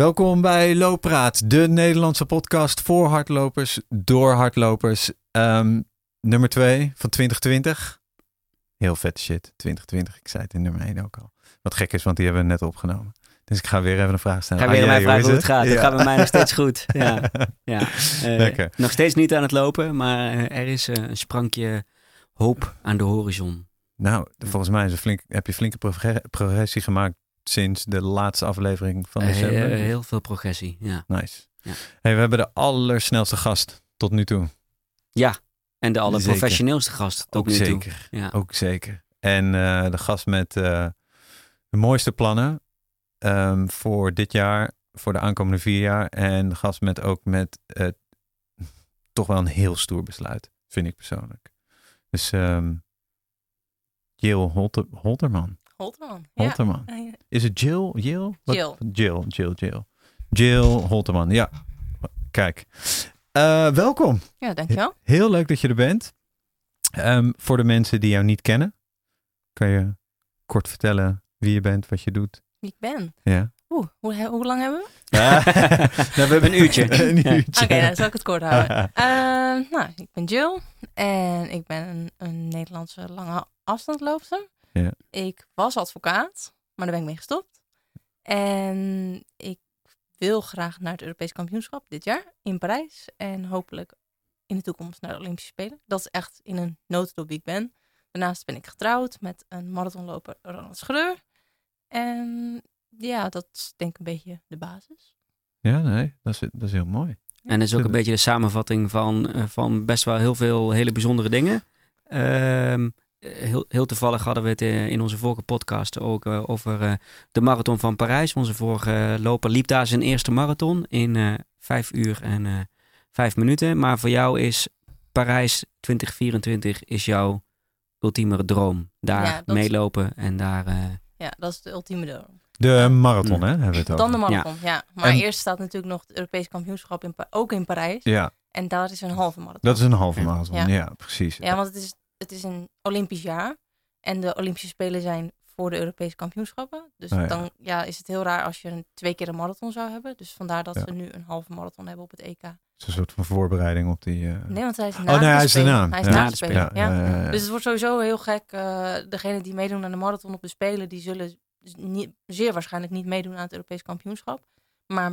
Welkom bij Looppraat, de Nederlandse podcast voor hardlopers, door hardlopers. Ehm, nummer 2 van 2020. Heel vet shit, 2020. Ik zei het in nummer 1 ook al. Wat gek is, want die hebben we net opgenomen. Dus ik ga weer even een vraag stellen. Ga weer aan mij jij, vragen hoe het gaat. Ja. Het gaat bij mij nog steeds goed. Ja. Ja. Eh, Lekker. Nog steeds niet aan het lopen, maar eh, er is eh, een sprankje hoop aan de horizon. Nou, volgens mij is flink, heb je flinke progre- progressie gemaakt sinds de laatste aflevering van Eh, december. eh, heel veel progressie, ja. Nice. Ja. Hey, we hebben de allersnelste gast tot nu toe. Ja, en de allerprofessioneelste gast tot Ook nu toe. Ja. Ook zeker. En eh, de gast met eh, de mooiste plannen ehm, voor dit jaar, voor de aankomende vier jaar. En de gast met ook met toch wel een heel stoer besluit, vind ik persoonlijk. Dus ehm Jill Holter, Holterman. Holterman. Ja. Is het Jill? Jill? Jill. Jill, Jill, Jill. Jill Holterman, ja. Kijk. Eh, welkom. ja, dankjewel. Heel leuk dat je er bent. Ehm, voor de mensen die jou niet kennen, kan je kort vertellen wie je bent, wat je doet? Wie ik ben. Ja. Oeh, hoe, hoe lang hebben we? Nou, we hebben Een uurtje. een uurtje. Oké, dan zal ik het kort houden. Ehm, nou, ik ben Jill en ik ben een, een Nederlandse lange afstandloopster. Ja. Ik was advocaat, maar daar ben ik mee gestopt. En ik wil graag naar het Europees kampioenschap dit jaar in Parijs. En hopelijk in de toekomst naar de Olympische Spelen. Dat is echt in een notendop wie ik ben. Daarnaast ben ik getrouwd met een marathonloper Ronald Schreur. En ja, dat is denk ik een beetje de basis. Ja, nee, dat is, dat is heel mooi. En dat is ook een beetje de samenvatting van, eh, van best wel heel veel hele bijzondere dingen. Ehm, eh, heel, heel toevallig hadden we het eh, in onze vorige podcast ook eh, over eh, de marathon van Parijs. Onze vorige loper liep daar zijn eerste marathon in eh vijf uur en eh, vijf minuten. Maar voor jou is Parijs 2024 is jouw ultieme droom. Daar Ja, dat is- meelopen en daar... eh, Ja, dat is de ultieme droom. De marathon, hè, hebben we het over. Dan de marathon, ja. Maar En- eerst staat natuurlijk nog het Europees kampioenschap in, ook in Parijs. Ja, En daar is een halve marathon. dat is een halve marathon. Ja, Ja. precies. Ja, want het is, het is een Olympisch jaar. En de Olympische Spelen zijn voor de Europese kampioenschappen. Dus Oh ja. dan ja, is het heel raar als je een, twee keer een marathon zou hebben. Dus vandaar dat Ja. ze nu een halve marathon hebben op het EK. Het is een soort van voorbereiding op die... eh, Nee, want hij is na Oh, nee, de hij is Spelen. erna. Hij is Ja. na de de Spelen, ja. Dus het wordt sowieso heel gek. eh degenen die meedoen aan de marathon op de Spelen, die zullen niet, zeer waarschijnlijk niet meedoen aan het Europees kampioenschap. Maar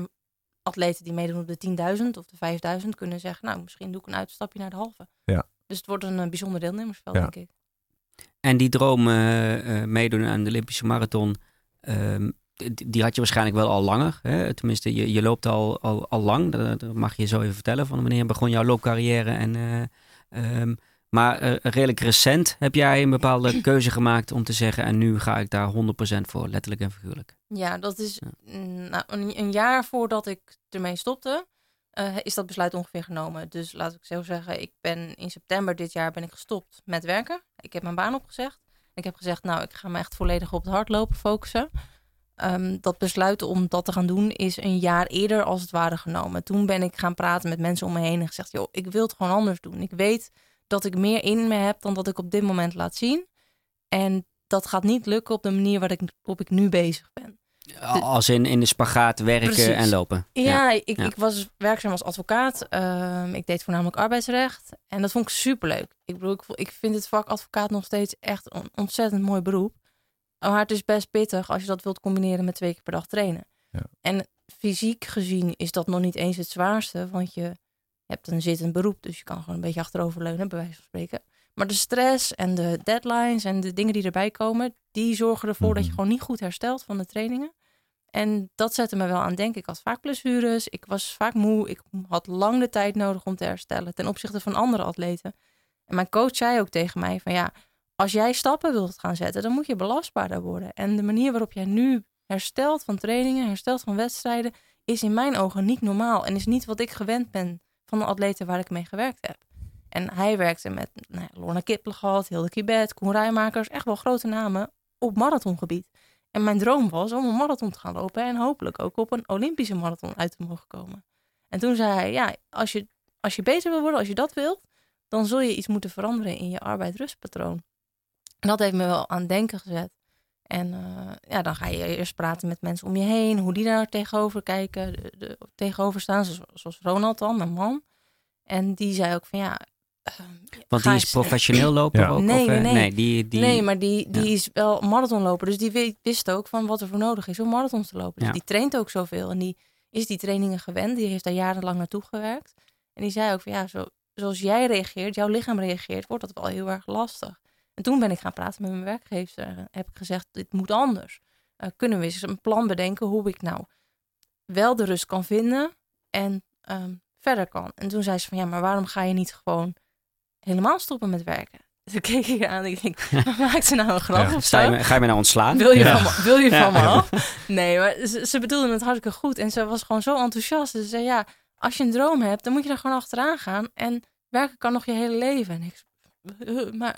atleten die meedoen op de 10.000 of de 5.000 kunnen zeggen, nou, misschien doe ik een uitstapje naar de halve. Ja. Dus het wordt een eh, bijzonder deelnemersveld, Ja. denk ik. En die droom eh, eh, meedoen aan de Olympische Marathon, ehm, die, had je waarschijnlijk wel al langer. Hè? Tenminste, je, je loopt al, al, al lang. Dat, dat mag je zo even vertellen. Van wanneer begon jouw loopcarrière? En, eh, ehm, maar redelijk recent heb jij een bepaalde keuze gemaakt om te zeggen... en nu ga ik daar 100% voor, letterlijk en figuurlijk. Ja, dat is Ja. nou, een, een jaar voordat ik ermee stopte, eh, is dat besluit ongeveer genomen. Dus laat ik zo zeggen, ik ben in september dit jaar ben ik gestopt met werken. Ik heb mijn baan opgezegd. Ik heb gezegd, nou, ik ga me echt volledig op het hardlopen focussen. Ehm, dat besluit om dat te gaan doen is een jaar eerder als het ware genomen. Toen ben ik gaan praten met mensen om me heen en gezegd, joh, ik wil het gewoon anders doen. Ik weet dat ik meer in me heb dan dat ik op dit moment laat zien. En dat gaat niet lukken op de manier waarop ik nu bezig ben. Als in, in de spagaat werken Precies. en lopen. Ja, ik, ja. ik was werkzaam als advocaat. Ehm, ik deed voornamelijk arbeidsrecht. En dat vond ik superleuk. Ik bedoel, ik, vind het vak advocaat nog steeds echt een ontzettend mooi beroep. Maar het is best pittig als je dat wilt combineren met twee keer per dag trainen. Ja. En fysiek gezien is dat nog niet eens het zwaarste. Want je hebt een zittend beroep. Dus je kan gewoon een beetje achteroverleunen, bij wijze van spreken. Maar de stress en de deadlines en de dingen die erbij komen... die zorgen ervoor dat je Mhm. gewoon niet goed herstelt van de trainingen. En dat zette me wel aan denken. Ik had vaak blessures, ik was vaak moe, ik had lang de tijd nodig om te herstellen ten opzichte van andere atleten. En mijn coach zei ook tegen mij van ja, als jij stappen wilt gaan zetten, dan moet je belastbaarder worden. En de manier waarop jij nu herstelt van trainingen, herstelt van wedstrijden, is in mijn ogen niet normaal en is niet wat ik gewend ben van de atleten waar ik mee gewerkt heb. En hij werkte met nou Lorna Kiplagat, Hilde Kibet, Koen Rijmakers, echt wel grote namen op marathongebied. En mijn droom was om een marathon te gaan lopen en hopelijk ook op een Olympische marathon uit te mogen komen. En toen zei hij, ja, als je, als je beter wil worden, als je dat wilt, dan zul je iets moeten veranderen in je arbeid-rustpatroon. En dat heeft me wel aan denken gezet. En uh, ja, dan ga je eerst praten met mensen om je heen, hoe die daar tegenover kijken, de, tegenover staan, zoals, zoals Ronald dan, mijn man. En die zei ook van ja, want die is professioneel loper ja. ook? Nee, of, nee, nee. nee, die, die... nee, maar die, die is wel marathonloper. Dus die wist ook van wat er voor nodig is om marathons te lopen. Dus Ja. die traint ook zoveel. En die is die trainingen gewend. Die heeft daar jarenlang naartoe gewerkt. En die zei ook van ja, zo, zoals jij reageert, jouw lichaam reageert, wordt dat wel heel erg lastig. En toen ben ik gaan praten met mijn werkgever. Heb ik gezegd, dit moet anders. Eh, kunnen we eens een plan bedenken hoe ik nou wel de rust kan vinden en ehm, verder kan. En toen zei ze van ja, maar waarom ga je niet gewoon helemaal stoppen met werken? Dus ik keek ik aan en ik denk, maakt ze nou een grap Ja. of je zo? ga je me nou ontslaan? Wil je Ja. van me, wil je Ja. van me af? Nee, maar ze, ze bedoelde het hartstikke goed. En ze was gewoon zo enthousiast. Ze zei, ja, als je een droom hebt, dan moet je er gewoon achteraan gaan. En werken kan nog je hele leven. En ik, "Uh, maar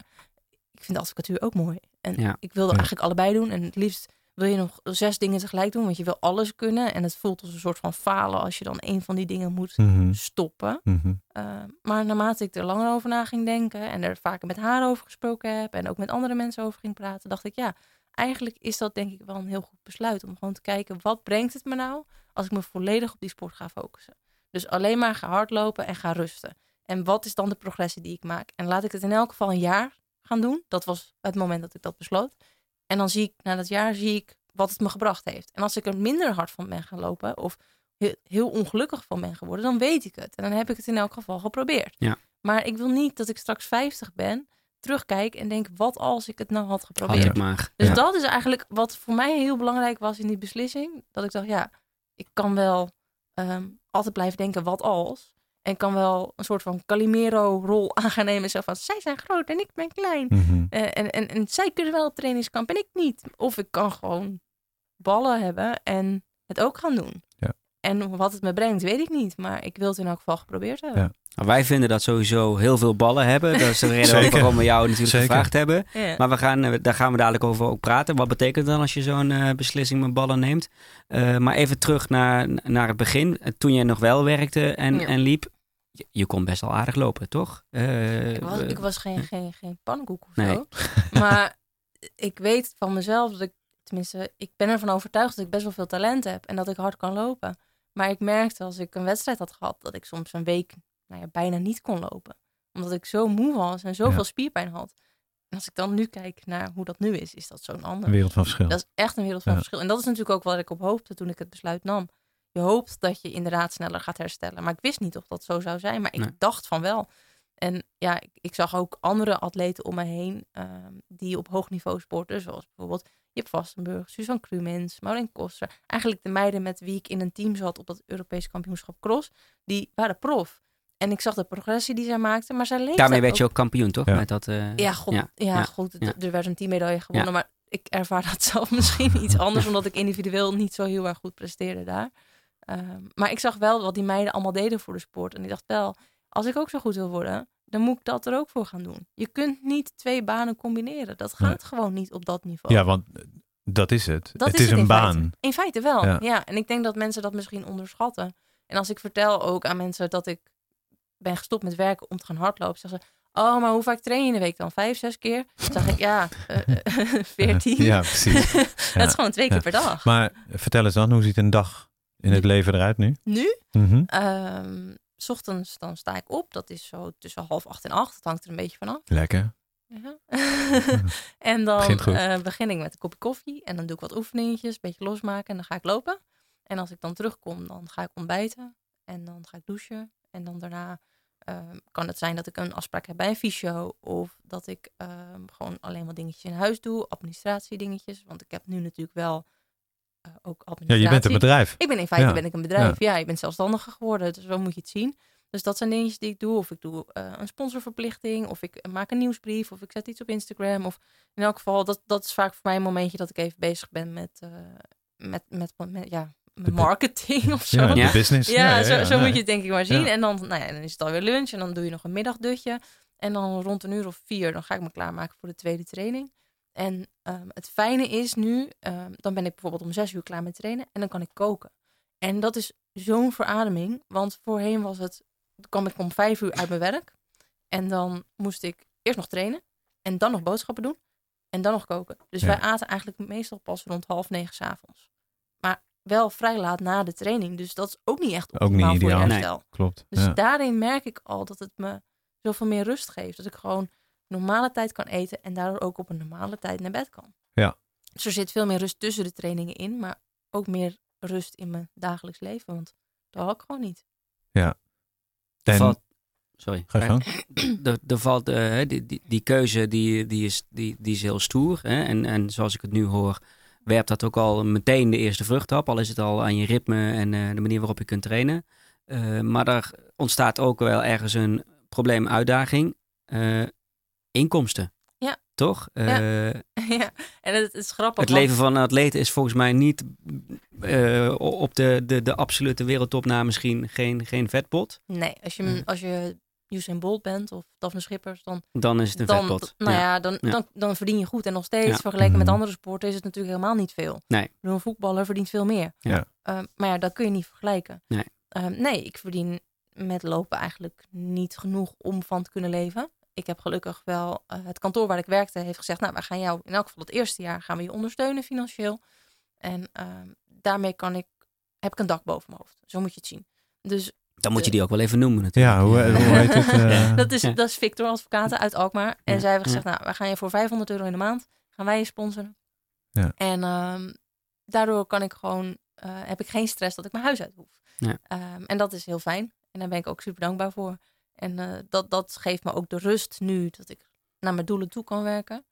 ik vind de advocatuur ook mooi. En Ja. ik wilde Ja. eigenlijk allebei doen. En het liefst wil je nog zes dingen tegelijk doen. Want je wil alles kunnen. En het voelt als een soort van falen als je dan een van die dingen moet Mhm, stoppen. mhm. Uh, maar naarmate ik er langer over na ging denken en er vaker met haar over gesproken heb en ook met andere mensen over ging praten, dacht ik ja, eigenlijk is dat denk ik wel een heel goed besluit om gewoon te kijken wat brengt het me nou als ik me volledig op die sport ga focussen. Dus alleen maar ga hardlopen en ga rusten. En wat is dan de progressie die ik maak? En laat ik het in elk geval een jaar gaan doen. Dat was het moment dat ik dat besloot. En dan zie ik na dat jaar zie ik wat het me gebracht heeft. En als ik er minder hard van ben gaan lopen of heel, heel ongelukkig van ben geworden, dan weet ik het. En dan heb ik het in elk geval geprobeerd. Ja. Maar ik wil niet dat ik straks 50 ben, terugkijk en denk, wat als ik het nou had geprobeerd? maar. Dus Ja. dat is eigenlijk wat voor mij heel belangrijk was in die beslissing. Dat ik dacht, ja, ik kan wel ehm, altijd blijven denken, wat als? En ik kan wel een soort van Calimero-rol aan gaan nemen. Zo van, zij zijn groot en ik ben klein. Mhm. Eh, en, en, en zij kunnen wel op trainingskamp en ik niet. Of ik kan gewoon ballen hebben en het ook gaan doen. Ja. En wat het me brengt, weet ik niet. Maar ik wil het in elk geval geprobeerd hebben. Ja. Nou, wij vinden dat sowieso heel veel ballen hebben. Dat is de reden Zeker. waarom we jou natuurlijk Zeker. gevraagd hebben. Ja. Maar we gaan, eh, daar gaan we dadelijk over ook praten. Wat betekent het dan als je zo'n eh, beslissing met ballen neemt? Eh, maar even terug naar, naar het begin. Toen jij nog wel werkte en, Ja. en liep. Je, je kon best wel aardig lopen, toch? Eh, Ik was, ik was geen, geen, geen pannenkoek of Nee. zo. Maar ik weet van mezelf dat ik, tenminste, ik ben ervan overtuigd dat ik best wel veel talent heb en dat ik hard kan lopen. Maar ik merkte als ik een wedstrijd had gehad, dat ik soms een week nou ja, bijna niet kon lopen. Omdat ik zo moe was en zoveel Ja. spierpijn had. En als ik dan nu kijk naar hoe dat nu is, is dat zo'n ander. Een wereld van verschil. Dat is echt een wereld van Ja. verschil. En dat is natuurlijk ook wat ik op hoopte toen ik het besluit nam. Je hoopt dat je inderdaad sneller gaat herstellen. Maar ik wist niet of dat zo zou zijn. Maar ik Nee. dacht van wel. En ja, ik, ik zag ook andere atleten om me heen ehm, die op hoog niveau sporten. Zoals bijvoorbeeld Jip Vastenburg, Suzanne Krumens, Maureen Koster. Eigenlijk de meiden met wie ik in een team zat op dat Europese kampioenschap cross. Die waren prof. En ik zag de progressie die zij maakten. Maar zij leefden Daarmee werd ook je ook kampioen, toch? Ja. Met dat, eh, ja, god, ja, ja, goed. Er werd een teammedaille gewonnen, maar ik ervaar dat zelf misschien iets anders, omdat ik individueel niet zo heel erg goed presteerde daar. Ehm, maar ik zag wel wat die meiden allemaal deden voor de sport. En ik dacht wel, als ik ook zo goed wil worden, dan moet ik dat er ook voor gaan doen. Je kunt niet twee banen combineren. Dat gaat gewoon niet op dat niveau. Ja, want eh, dat is het. Dat het is is, het een baan. feite. In feite wel, Ja. ja. En ik denk dat mensen dat misschien onderschatten. En als ik vertel ook aan mensen dat ik ben gestopt met werken om te gaan hardlopen, zeggen ze, oh, maar hoe vaak train je in de week dan? Vijf, zes keer? Dan zeg ik, ja, eh, veertien. Ja, precies. dat is gewoon twee keer Ja. per dag. Maar vertel eens dan, hoe ziet een dag in het leven eruit nu? Nu, ehm, s ochtends dan sta ik op. Dat is zo tussen half acht en acht. Dat hangt er een beetje vanaf. Lekker. Ja. en dan eh, begin ik met een kopje koffie. En dan doe ik wat oefeningetjes, een beetje losmaken. En dan ga ik lopen. En als ik dan terugkom, dan ga ik ontbijten. En dan ga ik douchen. En dan daarna ehm, kan het zijn dat ik een afspraak heb bij een fysio. Of dat ik ehm, gewoon alleen wat dingetjes in huis doe. Administratiedingetjes. Want ik heb nu natuurlijk wel eh, ook Ja, administratie. je bent een bedrijf. Ik ben in feite Ja. ben ik een bedrijf. Ja. ik ben zelfstandiger geworden. Dus zo moet je het zien. Dus dat zijn dingetjes die ik doe. Of ik doe eh, een sponsorverplichting. Of ik maak een nieuwsbrief. Of ik zet iets op Instagram. Of in elk geval, dat, dat is vaak voor mij een momentje dat ik even bezig ben met, eh, met, met, met, ja, De- marketing of zo. Ja, Ja. de business. Ja, zo, zo nee. moet je het denk ik maar zien. Ja. En dan, nou ja, dan is het alweer lunch en dan doe je nog een middagdutje. En dan rond een uur of vier, dan ga ik me klaarmaken voor de tweede training. En ehm, het fijne is nu, ehm, dan ben ik bijvoorbeeld om zes uur klaar met trainen en dan kan ik koken. En dat is zo'n verademing, want voorheen was het, kwam ik om vijf uur uit mijn werk. En dan moest ik eerst nog trainen en dan nog boodschappen doen. En dan nog koken. Dus Ja. wij aten eigenlijk meestal pas rond half negen s'avonds. Wel vrij laat na de training. Dus dat is ook niet echt Ook niet voor je ideaal. Nee. herstel. Klopt. Dus ja. daarin merk ik al dat het me zoveel meer rust geeft. Dat ik gewoon normale tijd kan eten en daardoor ook op een normale tijd naar bed kan. Ja. Dus er zit veel meer rust tussen de trainingen in, maar ook meer rust in mijn dagelijks leven. Want dat had ik gewoon niet. En, Valt- sorry. ga je gang. er, er valt, eh, hè, die, die, die keuze die, die, is, die, die is heel stoer. Hè? En, en zoals ik het nu hoor, werpt dat ook al meteen de eerste vrucht op. Al is het al aan je ritme en eh, de manier waarop je kunt trainen. Eh, maar daar ontstaat ook wel ergens een probleem, uitdaging. Eh, inkomsten. Ja. Toch? Eh, ja, en het is grappig. Het leven van een atleet is volgens mij niet op de, de, de absolute wereldtop na misschien geen, geen vetpot. Nee, als je, Nee. als je Usain Bolt bent of Daphne Schippers, dan, Dan is het een dan, vetpot. nou Ja. ja, dan, Ja. Dan, dan verdien je goed. En nog steeds, Ja. vergeleken met Mhm. andere sporten, is het natuurlijk helemaal niet veel. Nee. Ik bedoel, Een voetballer verdient veel meer. Ja. Ehm, maar ja, dat kun je niet vergelijken. Nee. Ehm, nee, ik verdien met lopen eigenlijk niet genoeg om van te kunnen leven. Ik heb gelukkig wel, eh, het kantoor waar ik werkte heeft gezegd, nou, wij gaan jou in elk geval het eerste jaar gaan we je ondersteunen financieel. En ehm, daarmee kan ik, heb ik een dak boven mijn hoofd. Zo moet je het zien. Dus Dan moet je die ook wel even noemen natuurlijk. Ja, hoe, hoe heet het? eh? dat, is, dat is Victor Advocaten uit Alkmaar. En Ja, zij hebben gezegd, nou, wij gaan je voor 500 euro in de maand, gaan wij je sponsoren. Ja. En ehm, daardoor kan ik gewoon, eh, heb ik geen stress dat ik mijn huis uit hoef. Ja. Ehm, en dat is heel fijn. En daar ben ik ook super dankbaar voor. En eh, dat, dat geeft me ook de rust nu dat ik naar mijn doelen toe kan werken.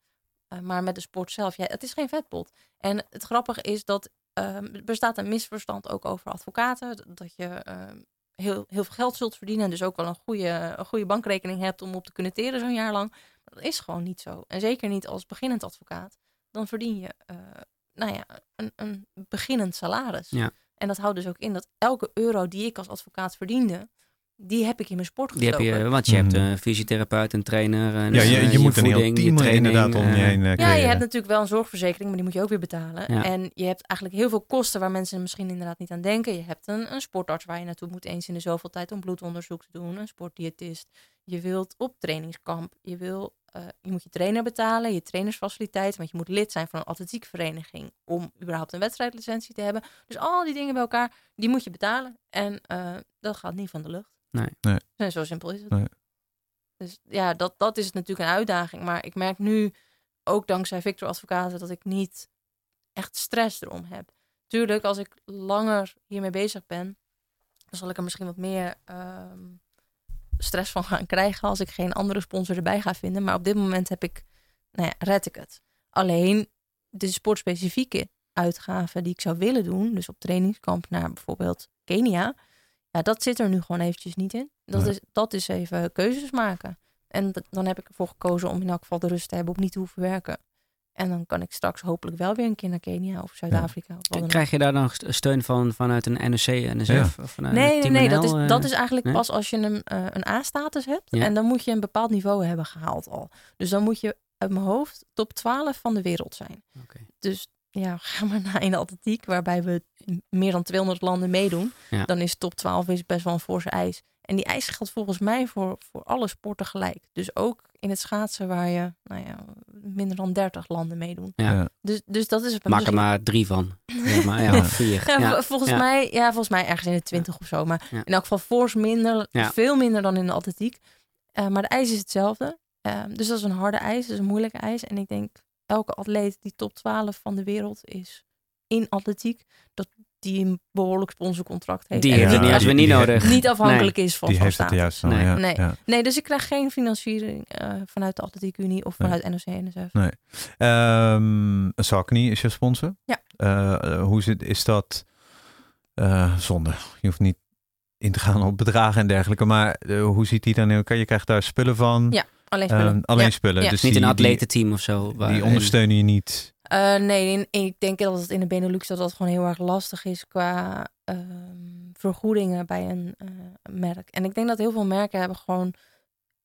Eh, maar met de sport zelf, ja, het is geen vetpot. En het grappige is dat ehm, er bestaat een misverstand ook over advocaten. Dat je ehm, heel, heel veel geld zult verdienen. En dus ook wel een goede, een goede bankrekening hebt om op te kunnen teren zo'n jaar lang. Maar dat is gewoon niet zo. En zeker niet als beginnend advocaat. Dan verdien je eh, nou ja, een, een beginnend salaris. Ja. En dat houdt dus ook in dat elke euro die ik als advocaat verdiende, die heb ik in mijn sport Die heb gestoken. je, want je hebt Mhm. een fysiotherapeut, een trainer. Een, ja, je, eh, je moet een heel voeding, je team training, inderdaad om je eh, heen eh, Ja, creëren. je hebt natuurlijk wel een zorgverzekering, maar die moet je ook weer betalen. Ja. En je hebt eigenlijk heel veel kosten waar mensen misschien inderdaad niet aan denken. Je hebt een, een sportarts waar je naartoe moet eens in de zoveel tijd om bloedonderzoek te doen. Een sportdiëtist. Je wilt op trainingskamp. Je, wil, eh, je moet je trainer betalen, je trainersfaciliteiten. Want je moet lid zijn van een atletiekvereniging om überhaupt een wedstrijdlicentie te hebben. Dus al die dingen bij elkaar, die moet je betalen. En eh, dat gaat niet van de lucht. Nee. Zo simpel is het. Nee. Dus ja, dat, dat is het natuurlijk een uitdaging. Maar ik merk nu, ook dankzij Victor Advocaten, dat ik niet echt stress erom heb. Tuurlijk, als ik langer hiermee bezig ben, dan zal ik er misschien wat meer ehm, stress van gaan krijgen als ik geen andere sponsor erbij ga vinden. Maar op dit moment heb ik, nou ja, red ik het. Alleen de sportspecifieke uitgaven die ik zou willen doen, dus op trainingskamp naar bijvoorbeeld Kenia, ja, dat zit er nu gewoon eventjes niet in. Dat, Nee. is, dat is even keuzes maken. En dat- dan heb ik ervoor gekozen om in elk geval de rust te hebben om niet te hoeven werken. En dan kan ik straks hopelijk wel weer een keer naar Kenia of Zuid-Afrika. Krijg je daar dan st- steun van vanuit een NOC, NSF? Ja. Of vanuit Nee, nee, nee. Dat is, eh? dat is eigenlijk nee? pas als je een, eh, een A-status hebt. Ja. En dan moet je een bepaald niveau hebben gehaald al. Dus dan moet je uit mijn hoofd top 12 van de wereld zijn. Oké. Dus ja, ga maar naar in de atletiek, waarbij we meer dan 200 landen meedoen. Ja. Dan is top 12 is best wel een forse eis. En die eis geldt volgens mij voor, voor alle sporten gelijk. Dus ook in het schaatsen, waar je nou ja, minder dan 30 landen meedoen. Ja. Dus, dus dat is het. Maak er misschien- maar drie van. Ja, maar, ja, Ja. of vier. Ja, Ja. v- volgens, Ja. Mij, ja, volgens mij ergens in de 20 of zo. Maar Ja. in elk geval fors minder, Ja. veel minder dan in de atletiek. Eh, maar de eis is hetzelfde. Eh, dus dat is een harde eis, dat is een moeilijke eis. En ik denk, elke atleet die top 12 van de wereld is in atletiek, dat die een behoorlijk sponsorcontract heeft. Die En heeft het Ja, niet, als we niet nodig. niet afhankelijk is van Die heeft het juist. Nee. Ja, Nee. ja. Nee, dus ik krijg geen financiering eh, vanuit de Atletiek Unie of Nee. vanuit NOC NSF. Nee. Ehm Saucony is je sponsor. Ja. Eh, hoe zit, is dat eh zonde? Je hoeft niet in te gaan op bedragen en dergelijke. Maar hoe ziet die dan? Je krijgt daar spullen van. Ja, alleen spullen. Ehm, alleen Ja. spullen. Ja. Dus Niet die, een atletenteam of zo. waar- Die, ondersteunen je niet. Eh, nee, in- in- ik denk dat het in de Benelux dat dat gewoon heel erg lastig is qua ehm, vergoedingen bij een eh, merk. En ik denk dat heel veel merken hebben gewoon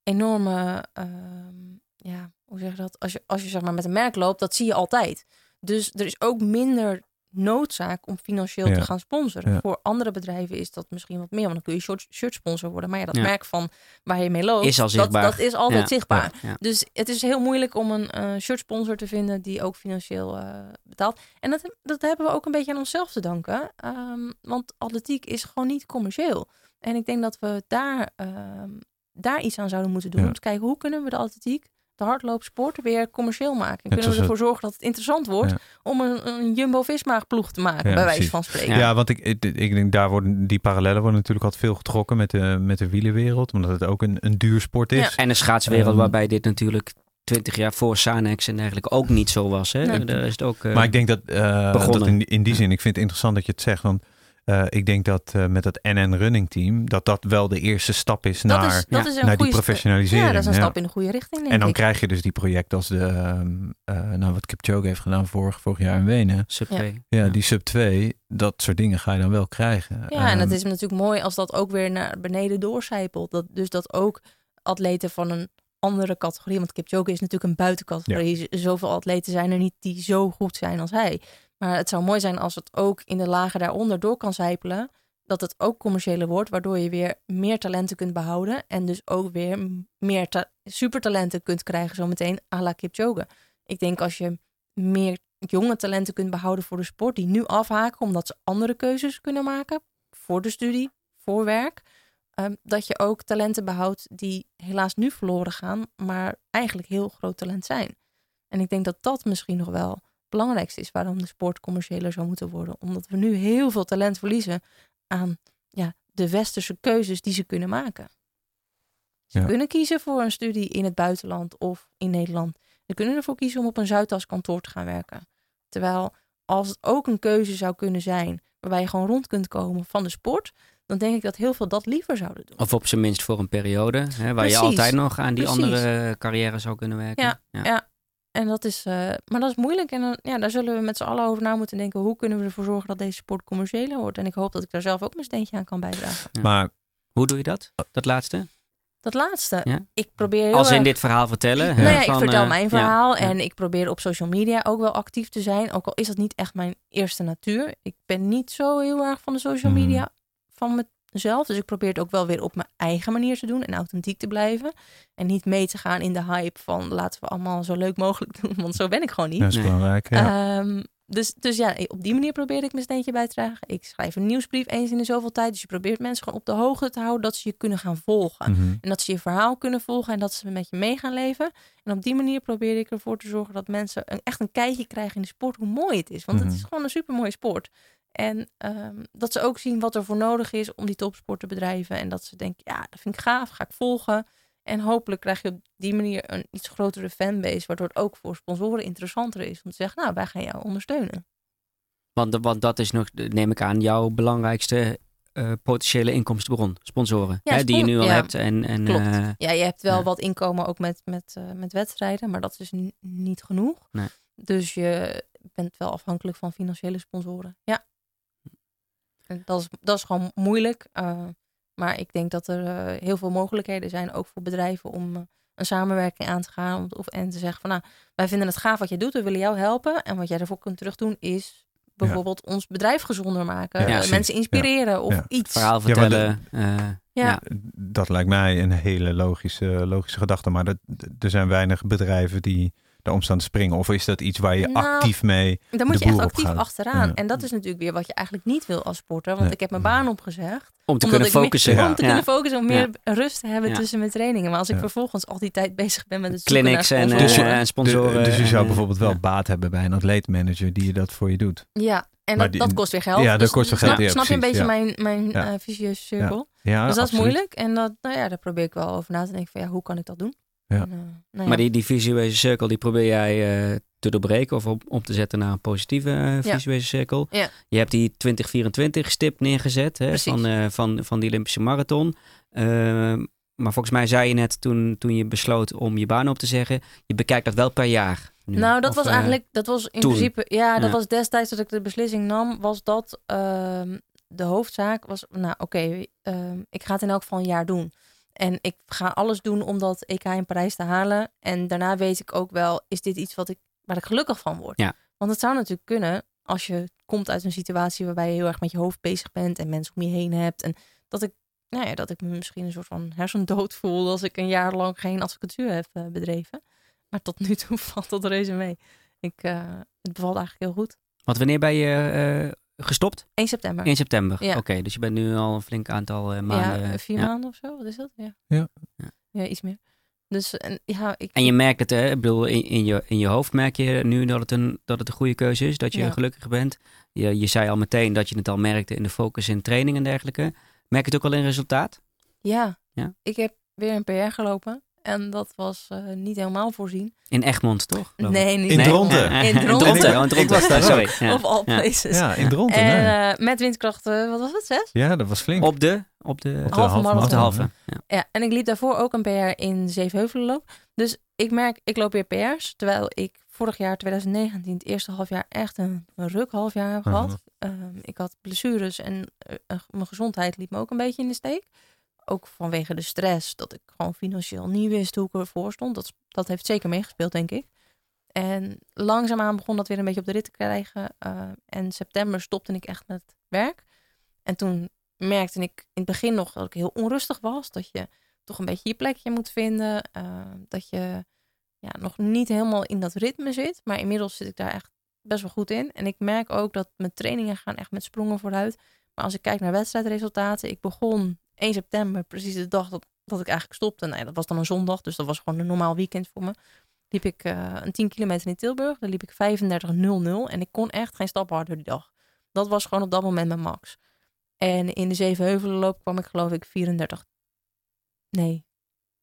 enorme, ehm, ja, hoe zeg je dat? Als je, als je zeg maar met een merk loopt, dat zie je altijd. Dus er is ook minder noodzaak om financieel Ja. te gaan sponsoren. Ja. Voor andere bedrijven is dat misschien wat meer, want dan kun je shirt, shirt sponsor worden. Maar ja, dat Ja. merk van waar je mee loopt, Is al dat, zichtbaar. dat is altijd Ja. zichtbaar. Ja. Dus het is heel moeilijk om een eh shirt sponsor te vinden die ook financieel eh, betaalt. En dat, dat hebben we ook een beetje aan onszelf te danken. Ehm, want atletiek is gewoon niet commercieel. En ik denk dat we daar, ehm, daar iets aan zouden moeten doen. Ja. Om te kijken hoe kunnen we de atletiek, de hardloopsport, weer commercieel maken. Kunnen we ervoor zorgen dat het interessant wordt Ja. om een, een Jumbo-Visma ploeg te maken, Ja, bij wijze van spreken. Ja, Ja. want ik, ik, ik denk daar worden die parallellen worden natuurlijk altijd veel getrokken met de, met de wielenwereld. Omdat het ook een, een duur sport is. Ja. En de schaatswereld Ehm, waarbij dit natuurlijk twintig jaar voor Sanex en dergelijke ook niet zo was. Hè? Nee. Daar is het ook... eh, Maar ik denk dat, eh, begonnen. dat in, in die zin, ik vind het interessant dat je het zegt. Want eh, ik denk dat eh, met dat NN Running Team, dat dat wel de eerste stap is Dat naar, is, dat ja, is een naar die professionalisering. Ja, dat is een ja. stap in de goede richting, denk En dan ik. krijg je dus die projecten als de, eh, nou wat Kipchoge heeft gedaan vorig, vorig jaar in Wenen. Sub Ja. 2. Ja, die sub 2, dat soort dingen ga je dan wel krijgen. Ja, en het Ehm, is natuurlijk mooi als dat ook weer naar beneden doorcijpelt. Dat, dus dat ook atleten van een andere categorie, want Kipchoge is natuurlijk een buitencategorie. Zoveel atleten zijn er niet die zo goed zijn als hij. Maar het zou mooi zijn als het ook in de lagen daaronder door kan zijpelen. Dat het ook commerciëler wordt, waardoor je weer meer talenten kunt behouden. En dus ook weer meer ta- supertalenten kunt krijgen, zometeen à la Kipchoge. Ik denk als je meer jonge talenten kunt behouden voor de sport, die nu afhaken omdat ze andere keuzes kunnen maken voor de studie, voor werk. ehm, dat je ook talenten behoudt die helaas nu verloren gaan, maar eigenlijk heel groot talent zijn. En ik denk dat dat misschien nog wel belangrijkste is waarom de sport commerciëler zou moeten worden. Omdat we nu heel veel talent verliezen aan ja, de westerse keuzes die ze kunnen maken. Ze Ja. kunnen kiezen voor een studie in het buitenland of in Nederland. Ze kunnen ervoor kiezen om op een Zuidas kantoor te gaan werken. Terwijl als het ook een keuze zou kunnen zijn waarbij je gewoon rond kunt komen van de sport, dan denk ik dat heel veel dat liever zouden doen. Of op zijn minst voor een periode, hè, waar je altijd nog aan die Precies. andere carrière zou kunnen werken. Ja, ja. En dat is, eh, maar dat is moeilijk. En dan, ja, daar zullen we met z'n allen over na moeten denken. Hoe kunnen we ervoor zorgen dat deze sport commerciëler wordt? En ik hoop dat ik daar zelf ook mijn steentje aan kan bijdragen. Ja. Maar Hoe doe je dat? Dat laatste? Dat laatste. Ja. Ik probeer heel Als in erg- dit verhaal vertellen. Nou ja, ik vertel mijn verhaal ja. en ik probeer op social media ook wel actief te zijn. Ook al is dat niet echt mijn eerste natuur. Ik ben niet zo heel erg van de social Mhm. media van mezelf. Dus ik probeer het ook wel weer op mijn eigen manier te doen en authentiek te blijven. En niet mee te gaan in de hype van laten we allemaal zo leuk mogelijk doen. Want zo ben ik gewoon niet. dat is belangrijk. Ja. Ehm, dus, dus ja, op die manier probeer ik mijn steentje bij te dragen. Ik schrijf een nieuwsbrief eens in de zoveel tijd. Dus je probeert mensen gewoon op de hoogte te houden dat ze je kunnen gaan volgen. Mhm. En dat ze je verhaal kunnen volgen en dat ze met je mee gaan leven. En op die manier probeer ik ervoor te zorgen dat mensen een, echt een kijkje krijgen in de sport, hoe mooi het is. Want het is Mhm. gewoon een supermooie sport. En ehm, dat ze ook zien wat er voor nodig is om die topsport te bedrijven. En dat ze denken, ja, dat vind ik gaaf, ga ik volgen. En hopelijk krijg je op die manier een iets grotere fanbase, waardoor het ook voor sponsoren interessanter is om te zeggen, nou, wij gaan jou ondersteunen. Want, want dat is nog, neem ik aan, jouw belangrijkste eh, potentiële inkomstenbron. Sponsoren. Ja, hè, die je nu al ja, hebt. En, en, klopt. eh, Ja, je hebt wel Ja. wat inkomen ook met, met, eh, met wedstrijden, maar dat is niet genoeg. Nee. Dus je bent wel afhankelijk van financiële sponsoren. Ja. En dat is, dat is gewoon moeilijk. eh, maar ik denk dat er eh, heel veel mogelijkheden zijn, ook voor bedrijven, om eh, een samenwerking aan te gaan. Om, of, en te zeggen van, nou, wij vinden het gaaf wat je doet, we willen jou helpen. En wat jij ervoor kunt terugdoen is bijvoorbeeld ons bedrijf gezonder maken. Ja, mensen inspireren of Ja. iets. verhaal vertellen. eh, Ja. ja. Dat lijkt mij een hele logische, logische gedachte. Maar dat, er zijn weinig bedrijven die daarom staan te springen. Of is dat iets waar je Nou, actief mee... Daar moet de je echt boer actief achteraan. Ja. En dat is natuurlijk weer wat je eigenlijk niet wil als sporter. Want Nee. ik heb mijn baan opgezegd. Om te kunnen meer- focussen. Ja. Om te Ja. kunnen focussen, om meer rust te hebben Ja. tussen mijn trainingen. Maar als ik Ja. vervolgens al die tijd bezig ben met het Clinics en, eh, sponsoren. en sponsoren. Dus, dus je zou eh, bijvoorbeeld wel ja. baat hebben bij een atleetmanager die je dat voor je doet. Ja, en dat, die- dat kost weer geld. Ja, dat Dus kost weer snap, geld, ja, snap je een beetje ja. mijn, mijn Ja. eh, vicieuze cirkel? Ja, dus dat is moeilijk. En dat, nou ja, daar probeer ik wel over na te denken van ja, hoe kan ik dat doen? Ja. En, eh, nou ja. Maar die, die visuele cirkel, die probeer jij eh, te doorbreken of op, om te zetten naar een positieve Ja. visuele cirkel. Ja. Je hebt die 2024 stip neergezet hè, van, eh, van, van die Olympische marathon. Ehm, maar volgens mij zei je net toen, toen je besloot om je baan op te zeggen, je bekijkt dat wel per jaar. nu. Nou, dat Of, was eigenlijk, dat was in toen? principe, ja, dat Ja. was destijds dat ik de beslissing nam, was dat ehm, de hoofdzaak was, nou oké, ehm, ik ga het in elk geval een jaar doen. En ik ga alles doen om dat EK in Parijs te halen. En daarna weet ik ook wel, is dit iets wat ik, waar ik gelukkig van word? Ja. Want het zou natuurlijk kunnen als je komt uit een situatie waarbij je heel erg met je hoofd bezig bent en mensen om je heen hebt. En dat ik, nou ja, dat ik me misschien een soort van hersendood voel als ik een jaar lang geen advocatuur heb eh, bedreven. Maar tot nu toe valt dat reuze mee. Ik, eh, het bevalt eigenlijk heel goed. Want wanneer ben je eh, gestopt? 1 september. 1 september. Ja. Oké, dus je bent nu al een flink aantal eh, maanden. ja, vier ja. maanden of zo. Wat is dat? Ja. Ja. Ja. Ja, iets meer. Dus en, ja, ik, En je merkt het, hè? Ik bedoel, in, in, je, in je hoofd merk je nu dat het een, dat het een goede keuze is, dat je Ja. gelukkig bent. Je, je zei al meteen dat je het al merkte in de focus in training en dergelijke. Merk je het ook al in resultaat? ja, Ja. ik heb weer een PR gelopen. En dat was eh, niet helemaal voorzien. In Egmond, toch? Nee, niet In Nee? Dronten. Ja, In. Dronten. Oh, in Ik Dronten. was daar Sorry. Ja. Of all Ja. places. Ja, in Dronten. En nee. eh, met windkrachten, wat was het, zes? ja, dat was flink. Op de, op de, Op de halve halve marathon. op de marathon, halve. hè? Ja. Ja, en ik liep daarvoor ook een PR in Zevenheuvelenloop. Dus ik merk, ik loop weer PR's. Terwijl ik vorig jaar, 2019, het eerste halfjaar echt een, een ruk halfjaar heb gehad. Mhm. Ehm, ik had blessures en eh, mijn gezondheid liep me ook een beetje in de steek. Ook vanwege de stress, dat ik gewoon financieel niet wist hoe ik ervoor stond. Dat, dat heeft zeker meegespeeld, denk ik. En langzaamaan begon dat weer een beetje op de rit te krijgen. Eh, en september stopte ik echt met werk. En toen merkte ik in het begin nog dat ik heel onrustig was. Dat je toch een beetje je plekje moet vinden. eh, dat je ja, nog niet helemaal in dat ritme zit. Maar inmiddels zit ik daar echt best wel goed in. En ik merk ook dat mijn trainingen gaan echt met sprongen vooruit. Maar als ik kijk naar wedstrijdresultaten. Ik begon 1 september, precies de dag dat, dat ik eigenlijk stopte. Ja, dat was dan een zondag, dus dat was gewoon een normaal weekend voor me. Liep ik eh, een 10 kilometer in Tilburg. Daar liep ik 35.00 en ik kon echt geen stap harder die dag. Dat was gewoon op dat moment mijn max. En in de Zevenheuvelenloop kwam ik geloof ik 34... Nee,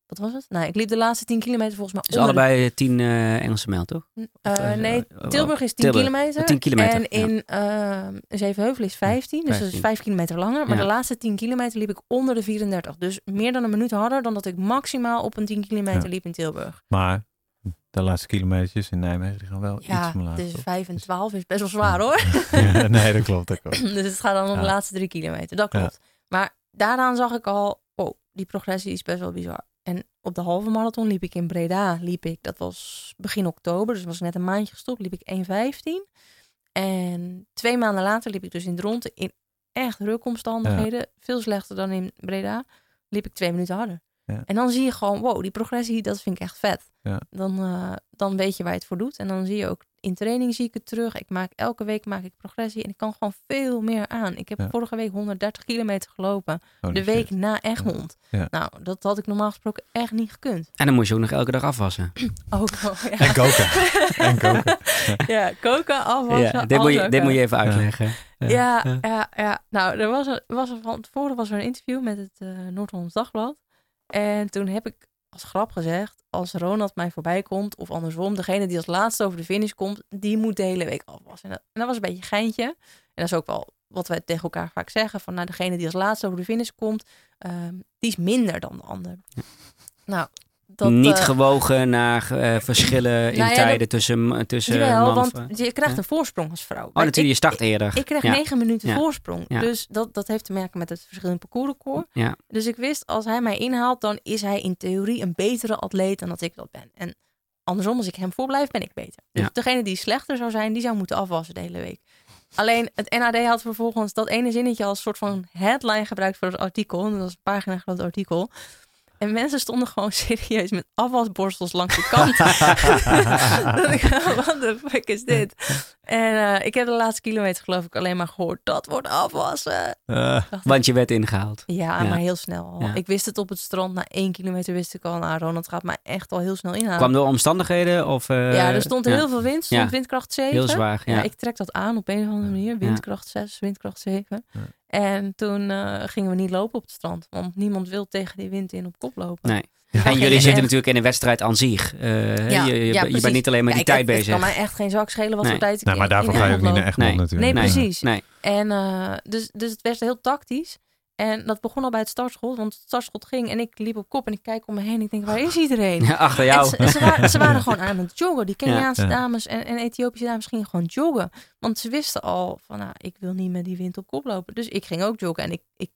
wat was het? Nou, ik liep de laatste 10 kilometer volgens mij Dus onder de- allebei 10 eh, Engelse mijl, toch? Eh, eh, nee, eh, Tilburg is 10 Tilburg. kilometer. Oh, 10 kilometer, En ja. in ehm Zevenheuvel is 15, dus dat is 15. 5 kilometer langer. Maar Ja. de laatste 10 kilometer liep ik onder de 34. Dus meer dan een minuut harder dan dat ik maximaal op een 10 kilometer Ja. liep in Tilburg. Maar de laatste kilometers in Nijmegen die gaan wel Ja, iets omlaag. dus toch? 5 en 12 is best wel zwaar hoor. Ja, nee, dat klopt. Dat klopt. dus het gaat dan om Ja. de laatste 3 kilometer, dat Ja. klopt. Maar daaraan zag ik al, oh, die progressie is best wel bizar. En op de halve marathon liep ik in Breda, liep ik, dat was begin oktober, dus was net een maandje gestopt, liep ik 1,15. En twee maanden later liep ik dus in Dronten in echt rukomstandigheden, veel slechter dan in Breda, liep ik twee minuten harder. Ja. En dan zie je gewoon, wow, die progressie, dat vind ik echt vet. Ja. Dan, eh, dan weet je waar je het voor doet. En dan zie je ook, in training zie ik het terug. Ik maak elke week maak ik progressie en ik kan gewoon veel meer aan. Ik heb Ja. vorige week 130 kilometer gelopen, Holy de shit. week na Egmond. Ja. Nou, dat had ik normaal gesproken echt niet gekund. En dan moest je ook nog elke dag afwassen. Ook wel, ja. En koken. en koken. ja, koken, afwassen, Ja, dit, moet je, dit moet je even uitleggen. Ja, ja, ja. Nou, er was, er, was er van tevoren was er een interview met het eh Noord-Hollands Dagblad. En toen heb ik als grap gezegd, als Ronald mij voorbij komt, of andersom, degene die als laatste over de finish komt, die moet de hele week afwassen. En dat, en dat was een beetje een geintje. En dat is ook wel wat wij tegen elkaar vaak zeggen, van nou, degene die als laatste over de finish komt, ehm, die is minder dan de ander. Nou, dat... Niet eh, gewogen naar eh, verschillen in Nou ja, tijden tussen, tussen Jawel, man want en je krijgt Ja. een voorsprong als vrouw. Oh, Maar natuurlijk, je start eerder. Ik kreeg Ja. negen minuten voorsprong. Dus dat, dat heeft te maken met het verschil in parcoursrecord. Ja. Dus ik wist, als hij mij inhaalt, dan is hij in theorie een betere atleet dan dat ik dat ben. En andersom, als ik hem voorblijf, ben ik beter. Dus degene die slechter zou zijn, die zou moeten afwassen de hele week. Alleen het NAD had vervolgens dat ene zinnetje als soort van headline gebruikt voor het artikel. En dat was een pagina groot artikel. En mensen stonden gewoon serieus met afwasborstels langs de kant. Dat ik, Wat de fuck is dit? En eh, ik heb de laatste kilometer geloof ik alleen maar gehoord. Dat wordt afwassen. Eh, Want je werd ingehaald. ja, Ja. maar heel snel al. Ja. Ik wist het op het strand. Na één kilometer wist ik al. Nou, Ronald gaat mij echt al heel snel inhalen. Kwam door omstandigheden? Of, eh, ja, er stond ja, heel veel wind. stond Ja. windkracht 7. Heel zwaar, ja. Ja, ik trek dat aan op een of andere manier. Windkracht 6, windkracht 7. En toen eh, gingen we niet lopen op het strand. Want niemand wil tegen die wind in op kop lopen. Nee. Ja. En jullie en- zitten en- natuurlijk in een wedstrijd aan zich. Eh, Ja, je, je, ja, je precies. bent niet alleen met die Kijk, tijd het, bezig. Het kan mij echt geen zak schelen wat Nee. voor tijd ik nou, maar daarvoor in ga je ook niet naar. Egmond Nee. natuurlijk. Nee, Nee. precies. Nee. En uh, dus, dus het werd heel tactisch. En dat begon al bij het startschot. Want het startschot ging en ik liep op kop en ik kijk om me heen. Ik denk, waar is iedereen? Ja, achter En jou. ze, ze waren, ze waren gewoon aan het joggen. Die Keniaanse Ja. dames en, en Ethiopische dames gingen gewoon joggen. Want ze wisten al van, nou, ik wil niet met die wind op kop lopen. Dus ik ging ook joggen. En ik, ik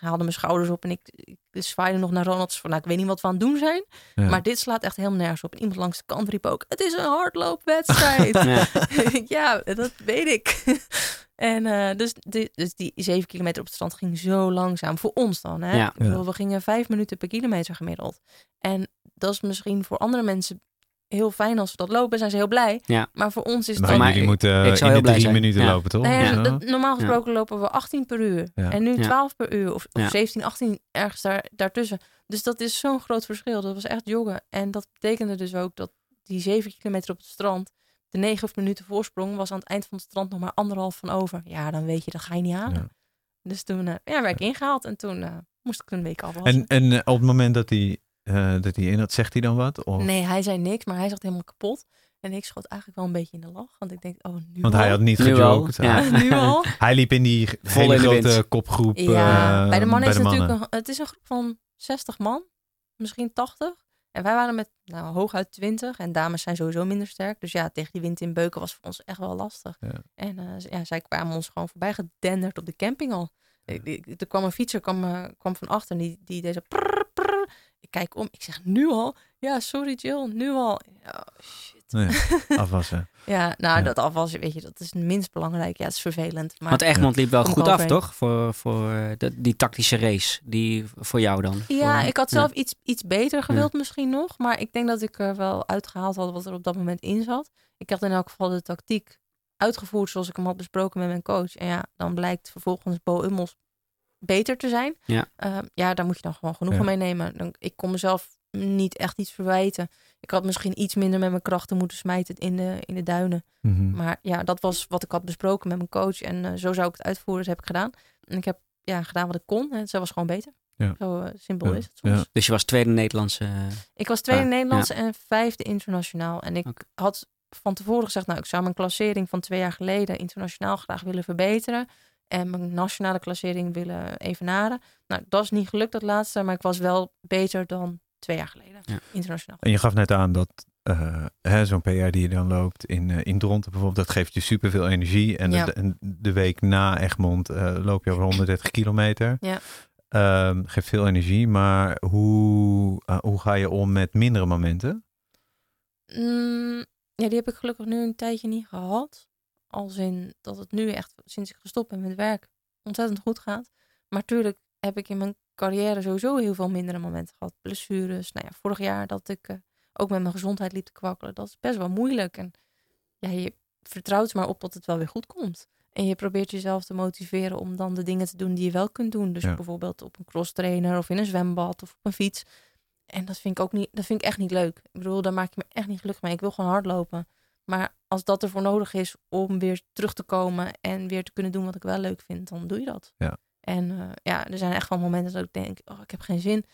haalde mijn schouders op en ik, ik zwaaide nog naar Ronald. Van, nou, ik weet niet wat we aan het doen zijn. Maar dit slaat echt helemaal nergens op. En iemand langs de kant riep ook, het is een hardloopwedstrijd. Ja, dat weet ik. En eh, dus, die, dus die zeven kilometer op het strand ging zo langzaam. Voor ons dan. Hè? Ja. Ik bedoel, We gingen vijf minuten per kilometer gemiddeld. En dat is misschien voor andere mensen heel fijn als ze dat lopen. Zijn ze heel blij. Ja. Maar voor ons is het Maar jullie moeten ik zou in heel de drie zijn. minuten Ja. lopen, toch? Nou ja, dat- normaal gesproken lopen we 18 per uur. Ja. En nu Ja. 12 per uur. Of, of Ja. 17, 18 ergens daar, daartussen. Dus dat is zo'n groot verschil. Dat was echt joggen. En dat betekende dus ook dat die 7 kilometer op het strand... de 9 minuten voorsprong was aan het eind van het strand nog maar anderhalf van over. Ja, dan weet je, dat ga je niet halen. Ja. Dus toen eh, ja, werd ik ingehaald. En toen eh, moest ik een week afwassen. En, en eh, op het moment dat hij, eh, dat hij in had, zegt hij dan wat? Of? Nee, hij zei niks, maar hij zat helemaal kapot. En ik schoot eigenlijk wel een beetje in de lach. Want ik denk, oh, nu Want al? hij had niet Nu al, gejoked. ja. Hij, nu al? hij liep in die Vol hele in grote wind. kopgroep. Ja, bij de mannen is mannen. natuurlijk een, het is een groep van 60 man, misschien 80. En wij waren met nou, hooguit 20. En dames zijn sowieso minder sterk. Dus ja, tegen die wind in beuken was voor ons echt wel lastig. Ja. En eh, ja, zij kwamen ons gewoon voorbij gedenderd op de camping al. Ik- ik- Er kwam een fietser kwam, eh, kwam van achter en die, die deed zo prrr, prrr. Ik kijk om, ik zeg nu al? Ja, sorry Jill, nu al. Ja, shit. Nee, afwassen. Ja, nou Ja. dat afwas, weet je, dat is het minst belangrijk. Ja, het is vervelend. Maar Want Egmond liep wel goed af, toch? Voor, voor eh, de- die tactische race. Die voor jou dan. Ja, Voor- ik had ja. zelf iets, iets beter gewild misschien nog. Maar ik denk dat ik er wel uitgehaald had wat er op dat moment in zat. Ik had in elk geval de tactiek uitgevoerd zoals ik hem had besproken met mijn coach. En ja, dan blijkt vervolgens Bo Ummels beter te zijn. Ja. Ehm, ja, daar moet je dan gewoon genoegen Ja. mee nemen. Dan, ik kon mezelf niet echt iets verwijten. Ik had misschien iets minder met mijn krachten moeten smijten in de, in de duinen. Mhm. Maar ja, dat was wat ik had besproken met mijn coach. En eh, zo zou ik het uitvoeren. Dat heb ik gedaan. En ik heb ja, gedaan wat ik kon. En ze was gewoon beter. Ja. Zo eh, simpel Ja. is het soms. Ja. Dus je was tweede Nederlandse. eh, Ik was tweede Ah, Nederlands en vijfde internationaal. En ik had van tevoren gezegd, nou, ik zou mijn klassering van twee jaar geleden internationaal graag willen verbeteren. En mijn nationale klassering willen evenaren. Nou, dat is niet gelukt, dat laatste. Maar ik was wel beter dan twee jaar geleden, Ja. internationaal. En je gaf net aan dat hè, zo'n PR die je dan loopt in, eh in Dronten bijvoorbeeld, dat geeft je superveel energie. En, Ja. de, en de week na Egmond eh, loop je over 130 kilometer. Ja. Ehm, geeft veel energie, maar hoe, hoe ga je om met mindere momenten? Mm, ja, die heb ik gelukkig nu een tijdje niet gehad. Als in dat het nu echt, sinds ik gestopt ben met werk, ontzettend goed gaat. Maar tuurlijk heb ik in mijn carrière sowieso heel veel mindere momenten gehad. Blessures. Nou ja, vorig jaar dat ik eh, ook met mijn gezondheid liep te kwakkelen. Dat is best wel moeilijk. En ja, je vertrouwt er maar op dat het wel weer goed komt. En je probeert jezelf te motiveren om dan de dingen te doen die je wel kunt doen. Dus Ja. bijvoorbeeld op een crosstrainer of in een zwembad of op een fiets. En dat vind ik ook niet, dat vind ik echt niet leuk. Ik bedoel, daar maak ik me echt niet gelukkig mee. Ik wil gewoon hardlopen. Maar als dat ervoor nodig is om weer terug te komen en weer te kunnen doen wat ik wel leuk vind, dan doe je dat. Ja. En eh, ja, er zijn echt wel momenten dat ik denk, oh, ik heb geen zin.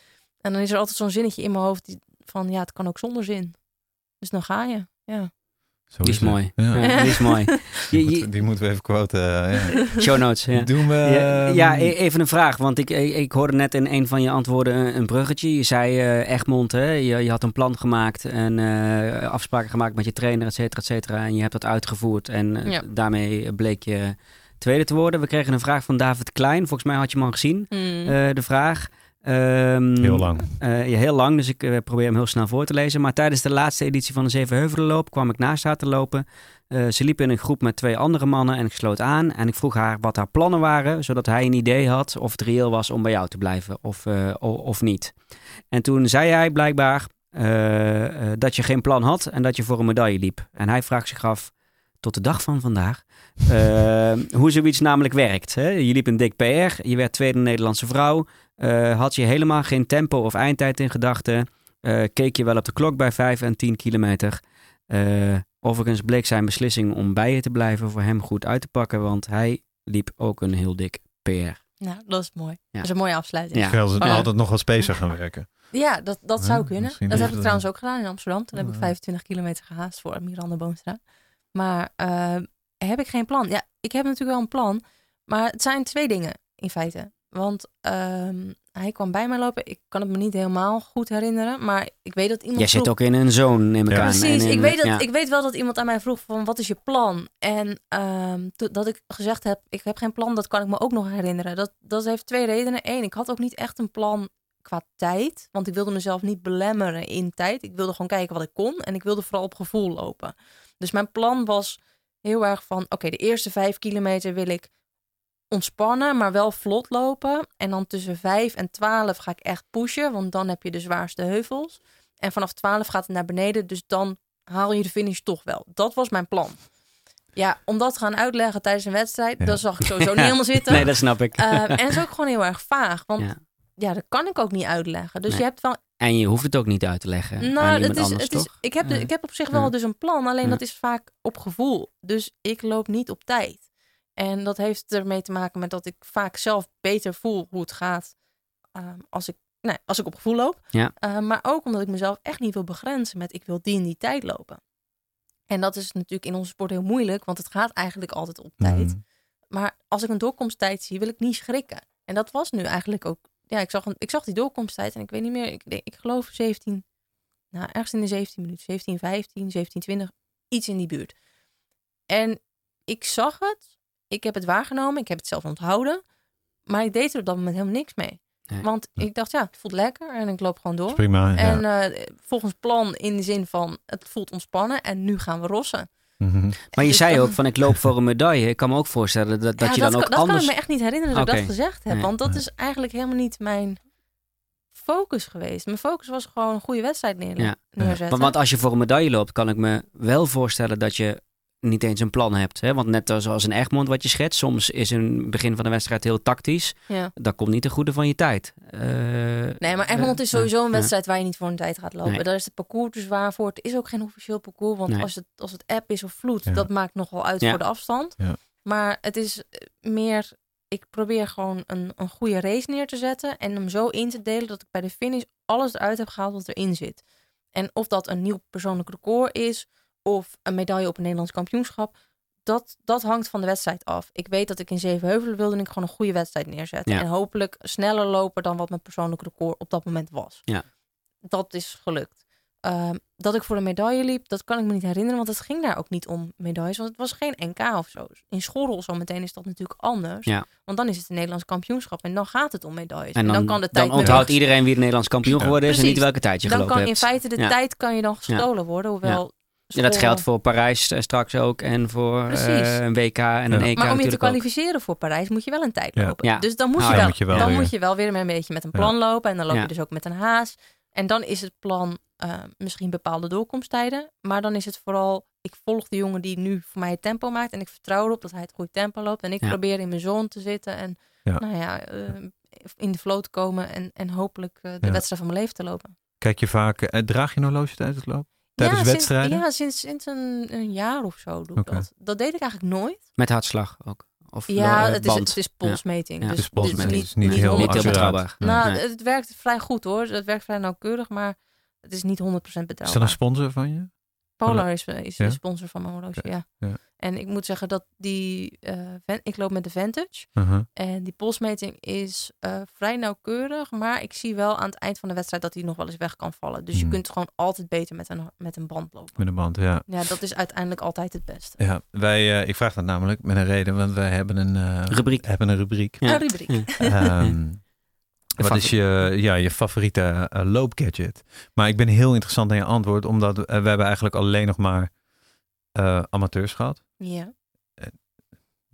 En dan is er altijd zo'n zinnetje in mijn hoofd die, van, ja, het kan ook zonder zin. Dus dan ga je. Ja. Zo die is het. mooi. Ja. Ja, die is mooi. Die, Je- moeten, je- die moeten we even quoten. eh, ja. show notes. Ja. Doen we... Ja, ehm, ja, e- even een vraag, want ik, ik, ik hoorde net in een van je antwoorden een, bruggetje. Je zei eh, Egmond, hè? Je, je had een plan gemaakt en eh, afspraken gemaakt met je trainer, et cetera, et cetera. En je hebt dat uitgevoerd en Ja. daarmee bleek je tweede te worden. We kregen een vraag van David Klein. Volgens mij had je hem al gezien, Mm. eh, de vraag. Ehm, Heel lang. eh, ja, heel lang, dus ik eh, probeer hem heel snel voor te lezen. Maar tijdens de laatste editie van de Zevenheuvelenloop kwam ik naast haar te lopen. Eh, ze liep in een groep met twee andere mannen en ik sloot aan. En ik vroeg haar wat haar plannen waren, zodat hij een idee had of het reëel was om bij jou te blijven of, eh, of niet. En toen zei hij blijkbaar eh, eh, dat je geen plan had en dat je voor een medaille liep. En hij vraagt zich af, tot de dag van vandaag, eh, hoe zoiets namelijk werkt. Hè? Je liep een dik PR, je werd tweede Nederlandse vrouw. Eh, had je helemaal geen tempo of eindtijd in gedachten? Eh, keek je wel op de klok bij 5 en 10 kilometer? Eh, overigens bleek zijn beslissing om bij je te blijven voor hem goed uit te pakken, want hij liep ook een heel dik PR. Nou, dat is mooi. Ja. Dat is een mooie afsluiting. Ja. Ja, Ik wil Ja. altijd nog wat spacer gaan werken. dat, dat Ja, zou kunnen. Dat heb ik het trouwens ook gedaan in Amsterdam. Toen heb ik Oh, ja. 25 kilometer gehaast voor Miranda Boomstra. Maar eh, heb ik geen plan? Ja, ik heb natuurlijk wel een plan. Maar het zijn twee dingen in feite. Want ehm, hij kwam bij mij lopen. Ik kan het me niet helemaal goed herinneren. Maar ik weet dat iemand Jij zit vroeg- ook in een zone, neem ik Ja. aan. Precies, En ik, weet dat, ja. ik weet wel dat iemand aan mij vroeg van wat is je plan? En ehm, to- dat ik gezegd heb, ik heb geen plan, dat kan ik me ook nog herinneren. Dat, dat heeft twee redenen. Eén, ik had ook niet echt een plan qua tijd. Want ik wilde mezelf niet belemmeren in tijd. Ik wilde gewoon kijken wat ik kon. En ik wilde vooral op gevoel lopen. Dus mijn plan was heel erg van... Oké, de eerste vijf kilometer wil ik ontspannen, maar wel vlot lopen. En dan tussen 5 en 12 ga ik echt pushen, want dan heb je de zwaarste heuvels. En vanaf 12 gaat het naar beneden, dus dan haal je de finish toch wel. Dat was mijn plan. Ja, om dat te gaan uitleggen tijdens een wedstrijd, Ja. dat zag ik sowieso niet helemaal zitten. Nee, dat snap ik. Eh, en het is ook gewoon heel erg vaag, want Ja. ja, dat kan ik ook niet uitleggen. Dus Nee. je hebt wel En je hoeft het ook niet uit te leggen aan nou, iemand het is, anders, het is, toch? ik, heb Ja. ik heb op zich wel Ja. dus een plan, alleen Ja. dat is vaak op gevoel. Dus ik loop niet op tijd. En dat heeft ermee te maken met dat ik vaak zelf beter voel hoe het gaat ehm, als, ik, nee, als ik op gevoel loop. Ja. Eh, maar ook omdat ik mezelf echt niet wil begrenzen met ik wil die en die tijd lopen. En dat is natuurlijk in onze sport heel moeilijk, want het gaat eigenlijk altijd op tijd. Mhm. Maar als ik een doorkomsttijd zie, wil ik niet schrikken. En dat was nu eigenlijk ook. Ja, ik zag, een, ik zag die doorkomsttijd en ik weet niet meer. Ik, denk- ik geloof 17. Nou, ergens in de 17 minuten. 17, 15, 17, 20. Iets in die buurt. En ik zag het. Ik heb het waargenomen. Ik heb het zelf onthouden. Maar ik deed er op dat moment helemaal niks mee. Nee. Want ik dacht, ja, het voelt lekker. En ik loop gewoon door. prima. ja. En eh, volgens plan in de zin van het voelt ontspannen. En nu gaan we rossen. Mhm. Maar je zei ook van ik loop voor een medaille. Ik kan me ook voorstellen dat, dat Ja, je dan ook kan, dat anders... kan ik me echt niet herinneren dat ik dat gezegd heb. Nee. Want dat is eigenlijk helemaal niet mijn focus geweest. Mijn focus was gewoon een goede wedstrijd neer, Ja. neerzetten. Want, want als je voor een medaille loopt, kan ik me wel voorstellen dat je niet eens een plan hebt. Hè? Want net zoals een Egmond wat je schetst, soms is een begin van de wedstrijd heel tactisch. ja. Dat komt niet ten goede van je tijd. Eh, Nee, maar Egmond eh, is sowieso een ja. wedstrijd waar je niet voor een tijd gaat lopen. Nee. Daar is het parcours te zwaar voor. Het is ook geen officieel parcours. Want Nee. als, het, als het app is of vloed, Ja. dat maakt nogal uit Ja. voor de afstand. Ja. Maar het is eh, meer... Ik probeer gewoon een, een goede race neer te zetten. En hem zo in te delen dat ik bij de finish alles eruit heb gehaald wat erin zit. En of dat een nieuw persoonlijk record is... of een medaille op een Nederlands kampioenschap... Dat, dat hangt van de wedstrijd af. Ik weet dat ik in Zevenheuvelen wilde en ik gewoon een goede wedstrijd neerzetten. Ja. En hopelijk sneller lopen dan wat mijn persoonlijk record op dat moment was. Ja. Dat is gelukt. Ehm, dat ik voor de medaille liep, dat kan ik me niet herinneren. Want het ging daar ook niet om medailles. Want het was geen NK of zo. In Schorrel zometeen is dat natuurlijk anders. Ja. Want dan is het een Nederlands kampioenschap. En dan gaat het om medailles. en dan, kan de dan tijd onthoudt weer- iedereen wie het Nederlands kampioen geworden is en niet welke tijd je Dan gelopen kan in hebt. feite de Ja. tijd kan je dan gestolen worden. Hoewel Ja, dat geldt voor Parijs eh, straks ook en voor eh, een WK en een. EK Maar om je te ook. kwalificeren voor Parijs moet je wel een tijd Ja. lopen. Ja. Dus dan, moet, Ah, je ja, wel, moet je wel dan weer. moet je wel weer een beetje met een Ja. plan lopen. En dan loop Ja. je dus ook met een haas. En dan is het plan eh, misschien bepaalde doorkomsttijden. Maar dan is het vooral, ik volg de jongen die nu voor mij het tempo maakt. En ik vertrouw erop dat hij het goede tempo loopt. En ik Ja. probeer in mijn zone te zitten. En Ja. nou ja, eh, in de flow te komen. En, en hopelijk de Ja. wedstrijd van mijn leven te lopen. Kijk je vaak, eh, draag je een horloge tijdens het lopen? Tijdens ja, wedstrijden? Sinds, ja, sinds, sinds een, een jaar of zo doe ik dat. Dat deed ik eigenlijk nooit. Met hartslag ook. Of Ja, eh, het is, het is polsmeting. Ja. Dus Het is polsmeting, het is niet heel niet heel betrouwbaar. Nou, Nee. het werkt vrij goed hoor. Het werkt vrij nauwkeurig, maar het is niet 100% Is dat betrouwbaar. een sponsor van je? Polar is, is Ja? de sponsor van mijn horloge, ja. Ja. En ik moet zeggen dat die... eh, Van- ik loop met de Vantage. Uh-huh. En die polsmeting is eh, vrij nauwkeurig. Maar ik zie wel aan het eind van de wedstrijd dat die nog wel eens weg kan vallen. Dus je Hmm. kunt gewoon altijd beter met een, met een band lopen. Met een band, ja. Ja, dat is uiteindelijk altijd het beste. ja wij, eh, ik vraag dat namelijk met een reden, want wij hebben een, eh, Rubriek. Hebben een rubriek. Ja. Een rubriek. Ehm, wat is je, ja, je favoriete loopgadget? Maar ik ben heel interessant in je antwoord, omdat we hebben eigenlijk alleen nog maar eh, amateurs gehad. Ja.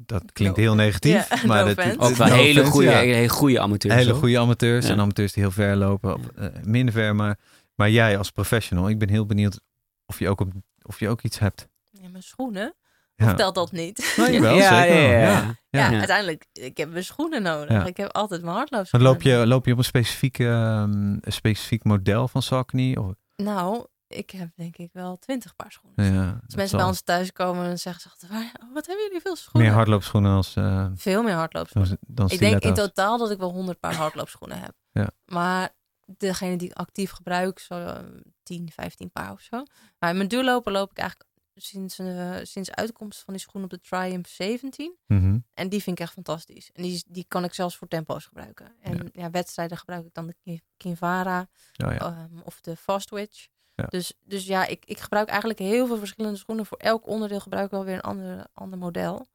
Dat klinkt heel negatief. Ja, maar no dat. Ook wel no hele goede, ja. hele goede amateurs. Hele goede amateurs Ja. en amateurs die heel ver lopen, op, eh, minder ver. Maar, maar jij als professional, ik ben heel benieuwd of je ook, op, of je ook iets hebt. ja mijn schoenen. Ja. Of telt dat niet? Nou, ja, zeker ja, wel, ja, ja. ja. Ja, Ja. uiteindelijk, ik heb mijn schoenen nodig. Ja. Ik heb altijd mijn Dan hardloopschoenen. loop je, loop je op een specifiek, ehm, een specifiek model van Saucony? Of, Nou, ik heb denk ik wel twintig paar schoenen. ja, Als mensen zal bij ons thuis komen, dan zeggen ze altijd, "Waar- oh, wat hebben jullie veel schoenen? Meer hardloopschoenen als uh, Veel meer hardloopschoenen. dan, Ik denk in totaal dat ik wel 100 paar hardloopschoenen heb. Ja. Maar degene die ik actief gebruik, zo eh, 10, 15 paar of zo. Maar in mijn duurlopen loop ik eigenlijk sinds, eh, sinds uitkomst van die schoen op de Triumph 17. Mhm. En die vind ik echt fantastisch. En die, die kan ik zelfs voor tempo's gebruiken. En ja. wedstrijden gebruik ik dan de Ki- Kinvara Oh, ja. ehm, of de Fastwitch. Ja. Dus, dus ja, ik, ik gebruik eigenlijk heel veel verschillende schoenen. Voor elk onderdeel gebruik ik wel weer een ander, ander model.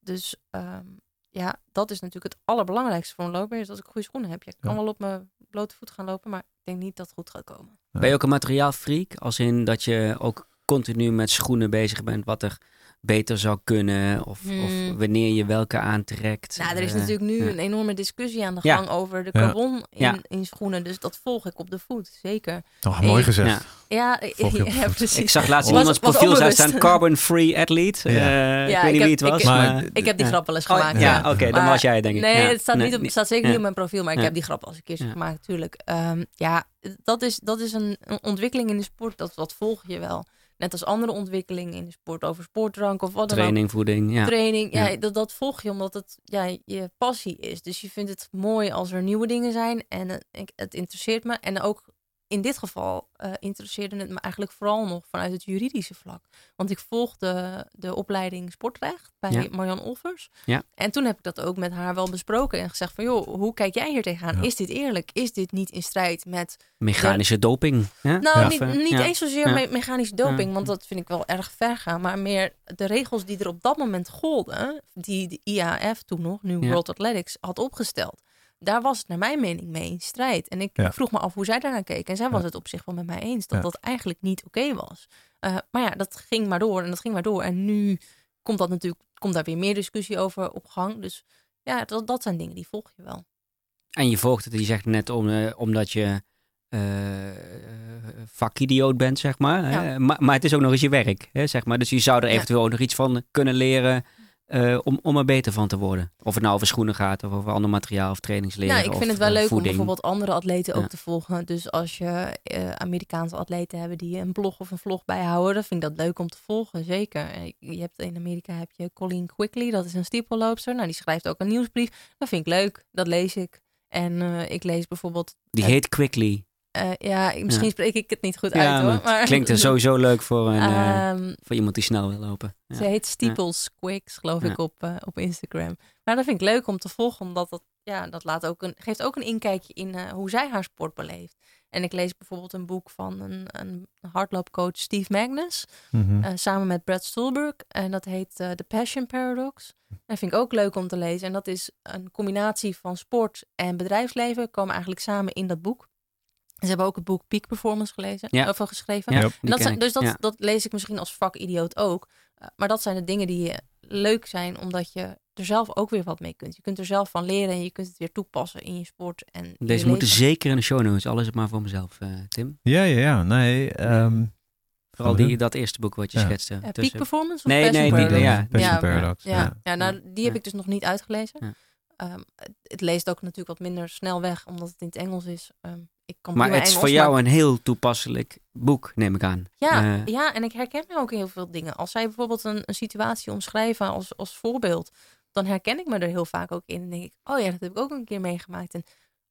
Dus ehm, ja, dat is natuurlijk het allerbelangrijkste voor een loper. Is dat ik goede schoenen heb. Je kan Ja. wel op mijn blote voet gaan lopen. Maar ik denk niet dat het goed gaat komen. Ben je ook een materiaalfreak? Als in dat je ook continu met schoenen bezig bent, wat er beter zou kunnen? Of, Hmm. of wanneer je welke aantrekt? Nou, er is Eh, natuurlijk nu ja. een enorme discussie aan de Ja. gang over de Ja. carbon in, Ja. in schoenen. Dus dat volg ik op de voet, zeker. Oh, mooi gezegd. Ja. Precies. Ik zag laatst iemands profiel zou staan Carbon Free Athlete. Ja. Eh, Ja, ik weet niet wie heb- het was. ik- maar, Maar- Ik heb die Ja. grap wel eens Oh, gemaakt. ja, ja. oké, dan was jij denk ik. Nee, Ja. het staat, Nee, niet op, nee. staat zeker Ja. niet op mijn profiel, maar ik Ja. heb die grap al eens een keer gemaakt natuurlijk. Ehm, ja, dat is, dat is een, een ontwikkeling in de sport, dat, dat volg je wel. Net als andere ontwikkelingen in de sport, over sportdrank of wat dan ook. Training, voeding, ja. Training, ja, Ja. Dat, dat volg je omdat het ja, je passie is. Dus je vindt het mooi als er nieuwe dingen zijn en eh, ik- het interesseert me. En ook in dit geval eh, interesseerde het me eigenlijk vooral nog vanuit het juridische vlak. Want ik volgde de opleiding sportrecht bij Ja. Marjan Olvers. Ja. En toen heb ik dat ook met haar wel besproken en gezegd van joh, hoe kijk jij hier tegenaan? Ja. Is dit eerlijk? Is dit niet in strijd met Mechanische doping. Hè? nou, Ja. niet, Of, niet ja. eens zozeer Ja. me- mechanische doping, Ja. want dat vind ik wel erg ver gaan. Maar meer de regels die er op dat moment golden, die de IAF toen nog, nu Ja. World Athletics, had opgesteld. Daar was het naar mijn mening mee in strijd. En ik Ja. vroeg me af hoe zij daarnaar keek. En zij was Ja. het op zich wel met mij eens dat Ja. dat eigenlijk niet oké was. Eh, maar ja, dat ging maar door en dat ging maar door. En nu komt, dat natuurlijk, komt daar weer meer discussie over op gang. Dus ja, dat, dat zijn dingen die volg je wel. En je volgt het, je zegt net om, eh, omdat je eh, eh, vakidioot bent, zeg maar. Hè? Maar, maar het is ook nog eens je werk, hè, zeg maar. Dus je zou er Ja. eventueel ook nog iets van kunnen leren eh, om, om er beter van te worden. Of het nou over schoenen gaat, of over ander materiaal, of trainingsleren. Nou, ik vind of, het wel eh, leuk voeding. om bijvoorbeeld andere atleten ook te volgen. Dus als je eh, Amerikaanse atleten hebben die een blog of een vlog bijhouden, dan vind ik dat leuk om te volgen, zeker. Je hebt in Amerika heb je Colleen Quickly, dat is een stiepelloopster. Nou, die schrijft ook een nieuwsbrief. Dat vind ik leuk, dat lees ik. En ik lees bijvoorbeeld, Die heet Quickly. Eh, ja, misschien Ja. spreek ik het niet goed Ja, uit hoor. maar het klinkt er sowieso leuk voor, een, eh, Ehm, voor iemand die snel wil lopen. Ja. Ze heet Steeples Quicks, geloof Ja. ik, op, eh, op Instagram. Maar dat vind ik leuk om te volgen, omdat dat, ja, dat laat ook een, geeft ook een inkijkje in eh, hoe zij haar sport beleeft. En ik lees bijvoorbeeld een boek van een, een hardloopcoach, Steve Magnus, Mhm. eh, samen met Brad Stulberg. En dat heet eh, The Passion Paradox. Dat vind ik ook leuk om te lezen. En dat is een combinatie van sport en bedrijfsleven, komen eigenlijk samen in dat boek. Ze hebben ook het boek Peak Performance gelezen, Ja. of geschreven. Ja, En dat zijn, dus dat, Ja. dat lees ik misschien als vakidioot ook. Uh, maar dat zijn de dingen die eh, leuk zijn, omdat je er zelf ook weer wat mee kunt. Je kunt er zelf van leren en je kunt het weer toepassen in je sport. En Deze je moeten leven. zeker in de show notes. Alles maar voor mezelf, eh, Tim. Ja, ja, ja. Nee, ehm, Vooral die, dat eerste boek wat je Ja. schetste. Peak Performance of Nee, Passion nee, die- Paradox? ja, Passion ja, Paradox. Ja, Ja. ja. nou, die heb Ja. ik dus nog niet uitgelezen. Ehm, het, leest ook natuurlijk wat minder snel weg, omdat het in het Engels is. Ehm, ik kan Maar het is Engels, voor jou maar- een heel toepasselijk boek, neem ik aan. Ja, Eh, ja, en ik herken me ook heel veel dingen. Als zij bijvoorbeeld een, een situatie omschrijven als, als voorbeeld, dan herken ik me er heel vaak ook in. En denk ik, oh ja, dat heb ik ook een keer meegemaakt. En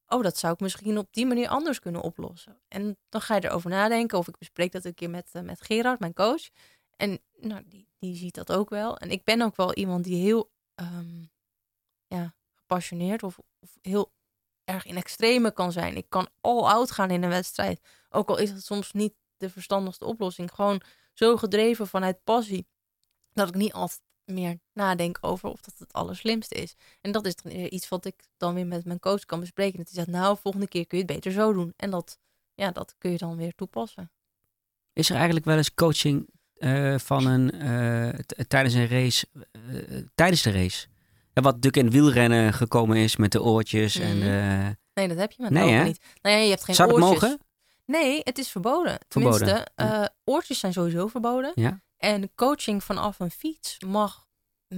oh, dat zou ik misschien op die manier anders kunnen oplossen. En dan ga je erover nadenken. Of ik bespreek dat een keer met, eh, met Gerard, mijn coach. En nou, die, die ziet dat ook wel. En ik ben ook wel iemand die heel ehm, ja, gepassioneerd of, of heel erg in extreme kan zijn. Ik kan all-out gaan in een wedstrijd. Ook al is het soms niet de verstandigste oplossing. Gewoon zo gedreven vanuit passie. Dat ik niet altijd meer nadenk over of dat het allerslimste is. En dat is dan iets wat ik dan weer met mijn coach kan bespreken. Dat hij zegt, nou, volgende keer kun je het beter zo doen. En dat, ja, dat kun je dan weer toepassen. Is er eigenlijk wel eens coaching eh, van een, eh, tijdens een race, eh, tijdens de race? Ja, wat natuurlijk in wielrennen gekomen is met de oortjes en Mhm. de... Nee, dat heb je met Nee, hè? niet. Ja, je hebt geen Zou oortjes. mogen? Nee, het is verboden. Verboden, Tenminste, ja. eh, oortjes zijn sowieso verboden. Ja. En coaching vanaf een fiets mag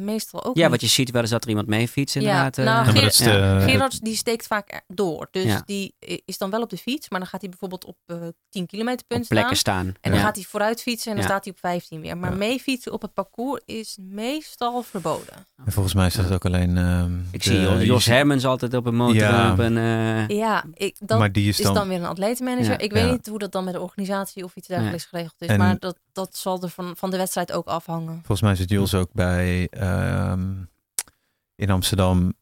meestal ook Ja, niet. wat je ziet wel eens dat er iemand mee fietst Ja, inderdaad. eh. nou, Ja, maar Geer- dat is de, Ja. Gerard die steekt vaak door. Dus Ja. die is dan wel op de fiets, maar dan gaat hij bijvoorbeeld op eh 10 kilometer punt op plekken staan. staan. En dan Ja. gaat hij vooruit fietsen en dan Ja. staat hij op 15 weer. Maar Ja. mee fietsen op het parcours is meestal verboden. En volgens mij is dat ook alleen... ehm, Ik de- zie Jos, Hermans altijd op een motor Ja. op een... eh, Ja, ik, dat maar die is is dan... dan weer een atletenmanager. Ja. ik weet Ja. niet hoe dat dan met de organisatie of iets dergelijks geregeld is. En- Maar dat, dat zal er van, van de wedstrijd ook afhangen. Volgens mij zit Jules ook bij ehm, in Amsterdam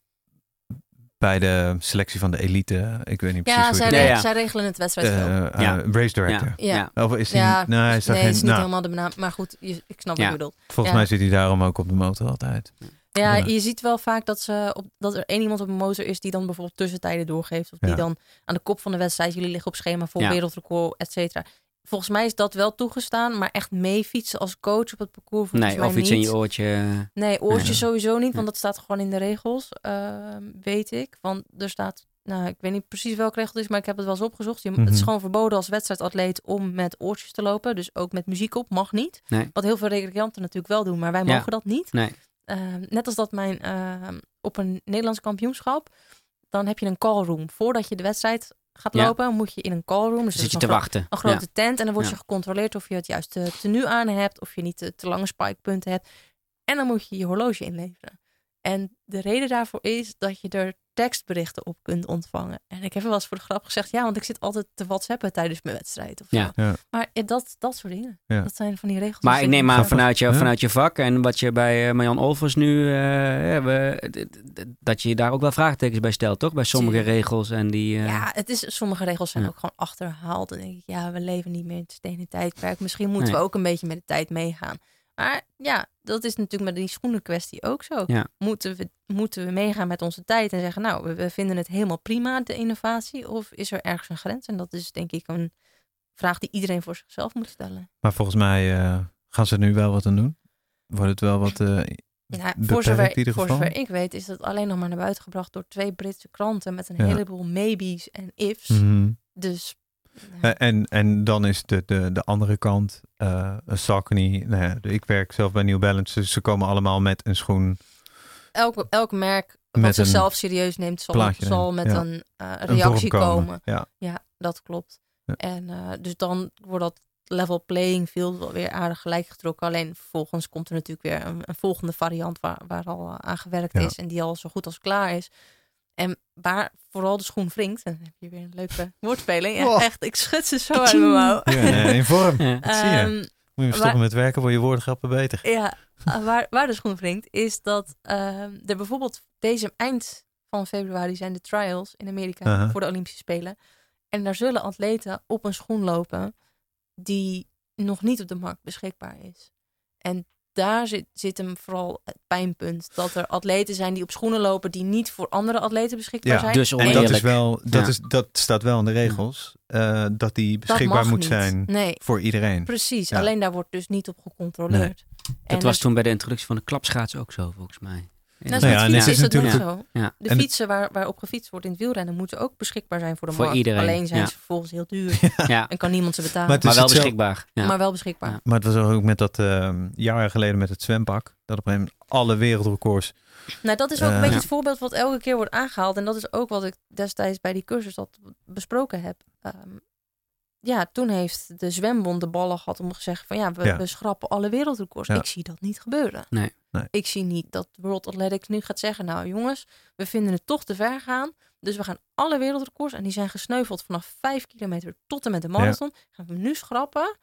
bij de selectie van de elite. Ik weet niet precies Ja, hoe zij, Ja, zij regelen het wedstrijdsveld. Eh, eh, Ja. race director. ja. Of is hij? ja, nee, hij is nee, geen. is niet nou, helemaal de naam. Maar goed, je- ik snap Ja. wat je bedoelt. volgens ja. mij zit hij daarom ook op de motor altijd. Ja, Ja. je ziet wel vaak dat, ze op, dat er één iemand op een motor is die dan bijvoorbeeld tussentijden doorgeeft. Of die Ja. dan aan de kop van de wedstrijd, jullie liggen op schema voor Ja. wereldrecord, et cetera. Volgens mij is dat wel toegestaan, maar echt mee fietsen als coach op het parcours Nee, mij of iets niet. in je oortje. Nee, oortjes Ja. sowieso niet, want dat staat gewoon in de regels, ehm, weet ik. Want er staat, nou, ik weet niet precies welke regel het is, maar ik heb het wel eens opgezocht. Je, Het is Mhm. gewoon verboden als wedstrijdatleet om met oortjes te lopen. Dus ook met muziek op, mag niet. Nee. Wat heel veel recreanten natuurlijk wel doen, maar wij Ja. mogen dat niet. Nee. Ehm, net als dat mijn ehm, op een Nederlands kampioenschap, dan heb je een callroom. Voordat je de wedstrijd gaat Ja. lopen, moet je in een callroom. Dus Zit je te wachten. een grote tent en dan word Ja. je gecontroleerd of je het juiste tenue aan hebt, of je niet te, te lange spikepunten hebt. En dan moet je je horloge inleveren. En de reden daarvoor is dat je er tekstberichten op kunt ontvangen. En ik heb wel eens voor de grap gezegd, ja, want ik zit altijd te whatsappen tijdens mijn wedstrijd. Of Ja. zo. Ja. Maar ja, dat, dat soort dingen. Ja. Dat zijn van die regels. Maar ik neem aan vanuit je, Ja. vanuit je vak en wat je bij eh, Marjan Olvers nu eh, hebben, dat je daar ook wel vraagtekens bij stelt, toch? Bij sommige regels en die. eh, Ja, het is, sommige regels zijn Ja. ook gewoon achterhaald. En dan denk ik, ja, we leven niet meer in het stenen tijdperk. Misschien moeten Nee. we ook een beetje met de tijd meegaan. Maar ja, dat is natuurlijk met die schoenen kwestie ook zo. Ja. Moeten, we, moeten we meegaan met onze tijd en zeggen, nou, we, we vinden het helemaal prima, de innovatie? Of is er ergens een grens? En dat is denk ik een vraag die iedereen voor zichzelf moet stellen. Maar volgens mij eh, gaan ze er nu wel wat aan doen. Wordt het wel wat eh Ja, beperkt voor, zover, in ieder voor zover ik weet is dat alleen nog maar naar buiten gebracht door twee Britse kranten met een Ja. heleboel maybes en ifs. Mhm. Dus ja. Eh, En, en dan is de, de, de andere kant, een Saucony. Nou ja, ik werk zelf bij New Balance, dus ze komen allemaal met een schoen. elk, elk merk wat zichzelf serieus neemt, zal, zal met ja. een eh, een reactie komen. Ja, Ja, dat klopt. Ja. En dus dan wordt dat level playing field wel weer aardig gelijk getrokken. Alleen vervolgens komt er natuurlijk weer een, een volgende variant waar, waar al aan gewerkt is en die al zo goed als klaar is. En waar vooral de schoen wringt, en dan heb je weer een leuke woordspeling. Ja, Oh. echt, ik schud ze zo uit mijn mouw. ja in vorm. Ja. Dat zie je. Ehm, Moet je stoppen waar- met werken, voor je woordengrappen beter. ja, uh, waar, waar de schoen wringt, is dat ehm, er bijvoorbeeld deze eind van februari zijn de trials in Amerika voor de Olympische Spelen. En daar zullen atleten op een schoen lopen die nog niet op de markt beschikbaar is. En daar zit, zit hem vooral het pijnpunt. Dat er atleten zijn die op schoenen lopen die niet voor andere atleten beschikbaar Ja, zijn. Dus En dat, is wel, dat, Ja. is, dat staat wel in de regels, eh, dat die Dat beschikbaar mag moet niet. zijn Nee, voor iedereen. precies. Ja. Alleen daar wordt dus niet op gecontroleerd. En Dat was toen bij de introductie van de klapschaats ook zo, volgens mij. Nou als ja, fietsen is dat natuurlijk- zo. Ja. De fietsen waar, waarop gefietst wordt in het wielrennen moeten ook beschikbaar zijn voor de Voor markt. iedereen, Alleen zijn ja. ze vervolgens heel duur Ja, en kan niemand ze betalen. Maar wel beschikbaar. Ja. Maar wel beschikbaar. Ja. Maar het was ook met dat ehm jaren geleden met het zwempak. Dat op een gegeven moment alle wereldrecords. Nou, dat is ook Eh, een beetje Ja. het voorbeeld wat elke keer wordt aangehaald. En dat is ook wat ik destijds bij die cursus al besproken heb. Ehm, ja, toen heeft de zwembond de ballen gehad om te zeggen van ja, we, Ja. we schrappen alle wereldrecords. Ja. Ik zie dat niet gebeuren. Nee. Nee. Ik zie niet dat World Athletics nu gaat zeggen, nou jongens, we vinden het toch te ver gaan. Dus we gaan alle wereldrecords, en die zijn gesneuveld vanaf 5 kilometer tot en met de marathon, gaan we nu schrappen.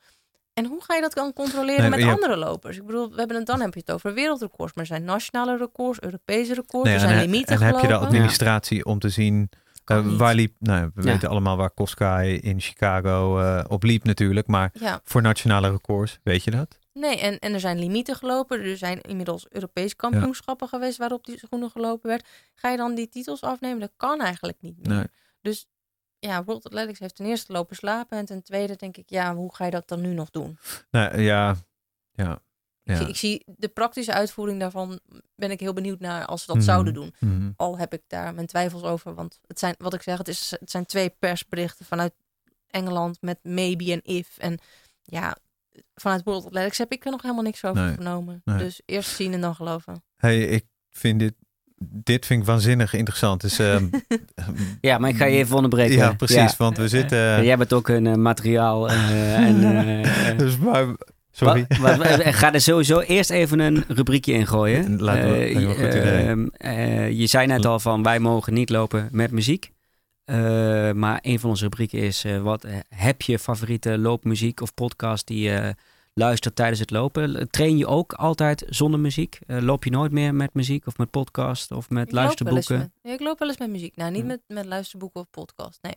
En hoe ga je dat dan controleren Nee, met andere lopers? Ik bedoel, we hebben het, dan heb je het over wereldrecords, maar er zijn nationale records, Europese records, Nee, er en zijn he- limieten en heb je de administratie om te zien Eh, waar liep. Nou, we Ja. weten allemaal waar Koskai in Chicago eh, op liep natuurlijk. Maar Ja, voor nationale records, weet je dat? nee, en, en er zijn limieten gelopen. Er zijn inmiddels Europese kampioenschappen geweest waarop die schoenen gelopen werd. Ga je dan die titels afnemen? Dat kan eigenlijk niet meer. Nee. Dus ja, World Athletics heeft ten eerste lopen slapen. En ten tweede denk ik, ja, hoe ga je dat dan nu nog doen? Nou ja, ja. Ik, ja. zie, ik zie de praktische uitvoering daarvan, ben ik heel benieuwd naar als ze dat Mhm. zouden doen. Mhm. Al heb ik daar mijn twijfels over. Want het zijn, wat ik zeg, het, is, het zijn twee persberichten vanuit Engeland met maybe en if. En ja, vanuit World Athletics heb ik er nog helemaal niks over Nee. vernomen. Nee. Dus eerst zien en dan geloven. Hey, ik vind dit, dit vind ik waanzinnig interessant. Dus, ehm, Ja, maar ik ga je even onderbreken. ja, precies. Want we zitten... Ja, jij bent ook een eh, materiaal. eh, en, eh, dus maar, sorry. Wa- wa- wa- Ik ga er sowieso eerst even een rubriekje in gooien. Laten we- Eh, goed idee. ehm, eh, je zei net al van wij mogen niet lopen met muziek. Eh, maar een van onze rubrieken is: eh, wat heb je favoriete loopmuziek of podcast die je luistert tijdens het lopen? Train je ook altijd zonder muziek? Eh, loop je nooit meer met muziek of met podcast of met Ik luisterboeken? met- ik loop wel eens met muziek. Nou, niet Ja. met, met luisterboeken of podcast. Nee,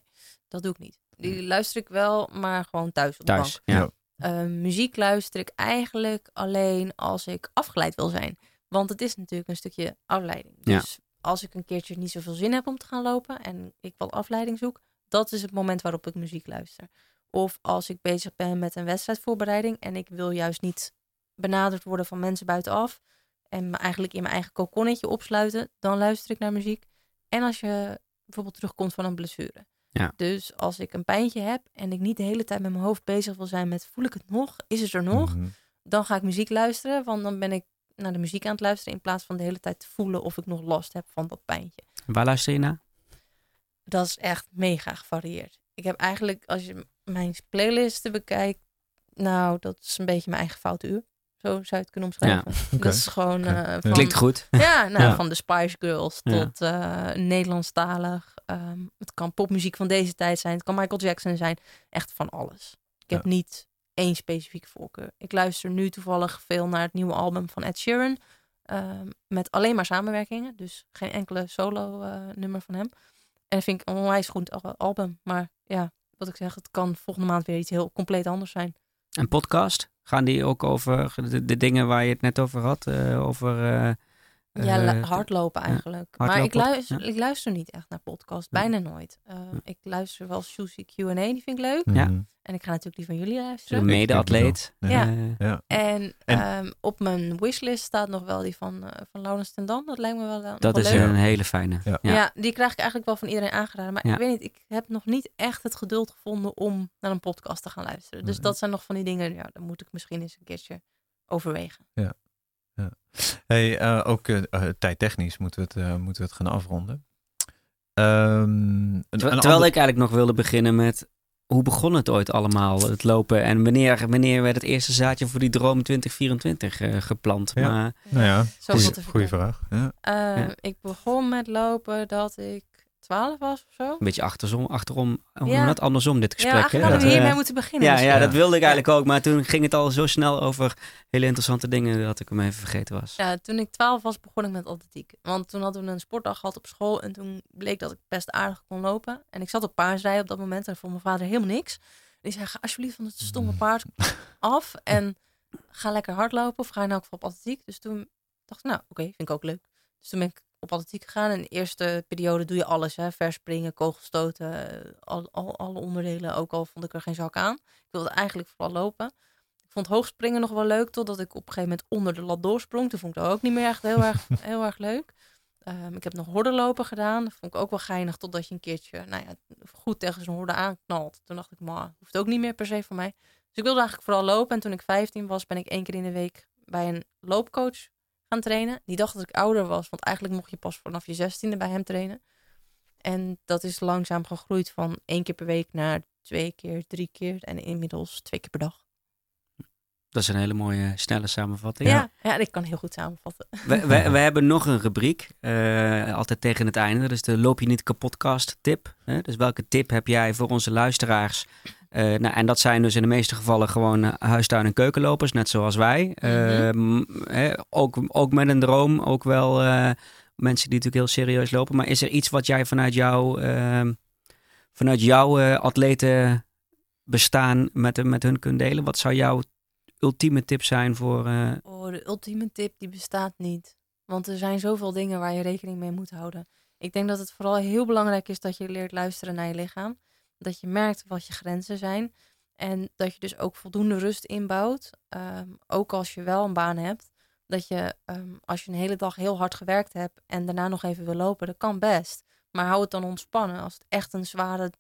dat doe ik niet. Die luister ik wel, maar gewoon thuis op de Thuis. bank. Ja. Ja. Eh, muziek luister ik eigenlijk alleen als ik afgeleid wil zijn. Want het is natuurlijk een stukje afleiding. Ja. Dus als ik een keertje niet zoveel zin heb om te gaan lopen en ik wat afleiding zoek, dat is het moment waarop ik muziek luister. Of als ik bezig ben met een wedstrijdvoorbereiding en ik wil juist niet benaderd worden van mensen buitenaf en me eigenlijk in mijn eigen kokonnetje opsluiten, dan luister ik naar muziek. En als je bijvoorbeeld terugkomt van een blessure. Ja. Dus als ik een pijntje heb en ik niet de hele tijd met mijn hoofd bezig wil zijn met voel ik het nog, is het er nog, Mhm. dan ga ik muziek luisteren, want dan ben ik naar de muziek aan het luisteren in plaats van de hele tijd te voelen of ik nog last heb van dat pijntje. Waar luister je naar? Dat is echt mega gevarieerd. Ik heb eigenlijk, als je mijn playlisten bekijkt, nou, dat is een beetje mijn eigen foute uur. Zo zou je het kunnen omschrijven. Dat is gewoon Oké. eh, van, Klinkt goed. ja, nou, Ja. van de Spice Girls Ja. tot eh Nederlandstalig. Ehm, het kan popmuziek van deze tijd zijn. Het kan Michael Jackson zijn. Echt van alles. Ik heb Ja. niet één specifieke voorkeur. Ik luister nu toevallig veel naar het nieuwe album van Ed Sheeran. ehm, met alleen maar samenwerkingen. Dus geen enkele solo eh, nummer van hem. En dat vind ik een onwijs goed al- album. Maar ja, wat ik zeg, het kan volgende maand weer iets heel compleet anders zijn. Een podcast? Gaan die ook over de, de dingen waar je het net over had? eh, over... eh, Ja, eh, lu- hardlopen eigenlijk. maar ik luister, ja. ik luister niet echt naar podcasts. Ja. Bijna nooit. Uh, Ja. Ik luister wel Suzy Q&A, die vind ik leuk. Ja. Mhm. En ik ga natuurlijk die van jullie Een luisteren. mede-atleet. Ja. Ja. Eh, Ja. En, En- ehm, op mijn wishlist staat nog wel die van, eh van Laurens ten Dam. Dat lijkt me wel, eh, dat is leuk. een hele fijne. Ja. Ja. die krijg ik eigenlijk wel van iedereen aangeraden. Maar Ja. ik weet niet, ik heb nog niet echt het geduld gevonden om naar een podcast te gaan luisteren. Dus Nee. dat zijn nog van die dingen, ja, dan moet ik misschien eens een keertje overwegen. Hey, eh, ook eh, eh, tijdtechnisch moeten we het, eh, moeten we het gaan afronden. Ehm, een, Terwijl, een terwijl ander- ik eigenlijk nog wilde beginnen met... Hoe begon het ooit allemaal, het lopen? En wanneer, wanneer werd het eerste zaadje voor die droom 2024 eh, geplant? Ja. Maar Nou ja, vertellen. vraag. Ja. Eh, Ja. Ik begon met lopen dat ik 12 was of zo. een beetje achterom, achterom hoe Ja. dat andersom dit Ja, gesprek. hè? hadden we hiermee eh, moeten beginnen. ja, Dus, ja, Ja. dat wilde ik eigenlijk ook. Maar toen ging het al zo snel over hele interessante dingen dat ik hem even vergeten was. Ja, toen ik 12 was, begon ik met atletiek. Want toen hadden we een sportdag gehad op school. En toen bleek dat ik best aardig kon lopen. En ik zat op paardrijden op dat moment. En vond mijn vader helemaal niks. Die zei, ga alsjeblieft van het stomme paard af. En ga lekker hardlopen. Of ga in elk geval op atletiek. Dus toen dacht ik, nou oké, vind ik ook leuk. Dus toen ben ik op atletiek gegaan. En in de eerste periode doe je alles. Hè? Verspringen, kogelstoten, eh, al, al, alle onderdelen. Ook al vond ik er geen zak aan. Ik wilde eigenlijk vooral lopen. Ik vond hoogspringen nog wel leuk, totdat ik op een gegeven moment onder de lat doorsprong. Toen vond ik dat ook niet meer echt heel erg, heel erg leuk. Ehm, ik heb nog hordenlopen gedaan. Dat vond ik ook wel geinig, totdat je een keertje nou ja, goed tegen zo'n horde aanknalt. Toen dacht ik, maar hoeft ook niet meer per se voor mij. Dus ik wilde eigenlijk vooral lopen. En toen ik 15 was, ben ik één keer in de week bij een loopcoach gaan trainen. Die dacht dat ik ouder was, want eigenlijk mocht je pas vanaf je 16e bij hem trainen. En dat is langzaam gegroeid van één keer per week naar twee keer, drie keer en inmiddels twee keer per dag. Dat is een hele mooie, snelle samenvatting. Ja, ja, ik kan heel goed samenvatten. We, we, we hebben nog een rubriek, eh, altijd tegen het einde. Dat is de Loop je niet kapotkast tip. Hè? Dus welke tip heb jij voor onze luisteraars? Eh, nou, en dat zijn dus in de meeste gevallen gewoon eh, huistuin- en keukenlopers, net zoals wij. Eh, m- hè, ook, ook met een droom, ook wel mensen die natuurlijk heel serieus lopen. Maar is er iets wat jij vanuit, jou, eh, vanuit jouw atleten bestaan met, met hun kunt delen? Wat zou jouw ultieme tip zijn voor... Oh, de ultieme tip die bestaat niet. Want er zijn zoveel dingen waar je rekening mee moet houden. Ik denk dat het vooral heel belangrijk is dat je leert luisteren naar je lichaam. Dat je merkt wat je grenzen zijn. En dat je dus ook voldoende rust inbouwt. Ehm, ook als je wel een baan hebt. Dat je ehm, als je een hele dag heel hard gewerkt hebt en daarna nog even wil lopen, dat kan best. Maar hou het dan ontspannen als het echt een zware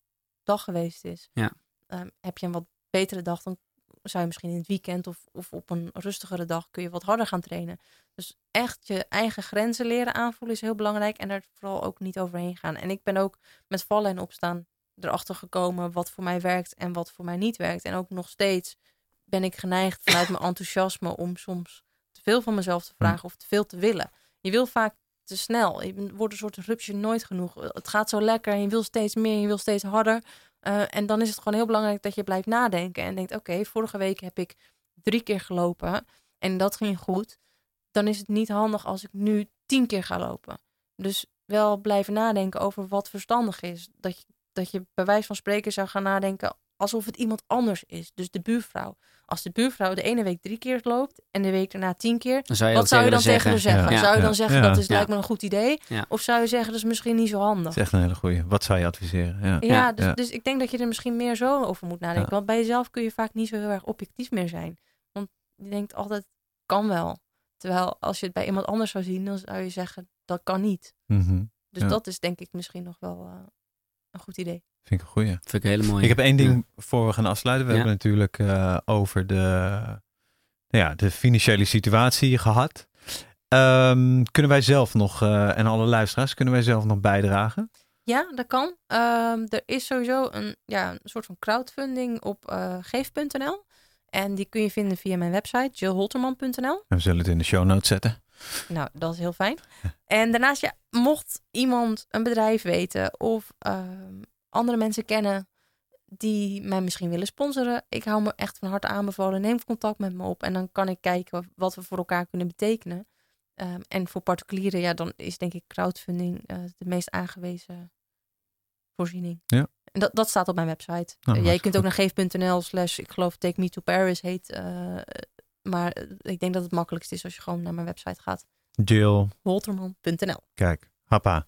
dag geweest is. Ja. Ehm, heb je een wat betere dag, dan zou je misschien in het weekend of, of op een rustigere dag kun je wat harder gaan trainen. Dus echt je eigen grenzen leren aanvoelen is heel belangrijk en er vooral ook niet overheen gaan. En ik ben ook met vallen en opstaan erachter gekomen wat voor mij werkt en wat voor mij niet werkt. En ook nog steeds ben ik geneigd vanuit mijn enthousiasme om soms te veel van mezelf te vragen of te veel te willen. Je wil vaak te snel. Je wordt een soort rupsje nooit genoeg. Het gaat zo lekker en je wil steeds meer je wil steeds harder. Uh, en dan is het gewoon heel belangrijk dat je blijft nadenken en denkt: oké, vorige week heb ik drie keer gelopen en dat ging goed. Dan is het niet handig als ik nu tien keer ga lopen. Dus wel blijven nadenken over wat verstandig is. Dat je, dat je bij wijze van spreken zou gaan nadenken: alsof het iemand anders is. Dus de buurvrouw. Als de buurvrouw de ene week drie keer loopt en de week daarna tien keer, Dan zou je wat zou je dan tegen tegen haar zeggen? Ja. Zou je Ja. dan zeggen Ja. dat is, Ja. lijkt me een goed idee? Ja. Of zou je zeggen dat is misschien niet zo handig? Dat is echt een hele goeie. Wat zou je adviseren? Ja. Dus, Ja. dus ik denk dat je er misschien meer zo over moet nadenken. Ja. Want bij jezelf kun je vaak niet zo heel erg objectief meer zijn. Want je denkt altijd, kan wel. Terwijl als je het bij iemand anders zou zien, dan zou je zeggen, dat kan niet. Mhm. Dus Ja. dat is denk ik misschien nog wel eh, een goed idee. Vind ik een goeie. Vind ik een hele mooie. Ik heb één ding Ja. voor we gaan afsluiten. We Ja. hebben natuurlijk eh, over de, nou ja, de financiële situatie gehad. Ehm, kunnen wij zelf nog, eh, en alle luisteraars, kunnen wij zelf nog bijdragen? Ja, dat kan. Ehm, er is sowieso een, ja, een soort van crowdfunding op eh, geef.nl. En die kun je vinden via mijn website, jillholterman.nl. We zullen het in de show notes zetten. Nou, dat is heel fijn. En daarnaast, ja, mocht iemand een bedrijf weten of ehm, andere mensen kennen die mij misschien willen sponsoren, ik hou me echt van harte aanbevolen. Neem contact met me op en dan kan ik kijken wat we voor elkaar kunnen betekenen. Ehm, en voor particulieren, ja, dan is denk ik crowdfunding eh, de meest aangewezen voorziening. Ja. En dat, dat staat op mijn website. Nou, ja, je kunt ook naar geef.nl slash, ik geloof Take Me to Paris heet. eh, maar eh, ik denk dat het makkelijkst is als je gewoon naar mijn website gaat. Jill, Holterman.nl. kijk, happa.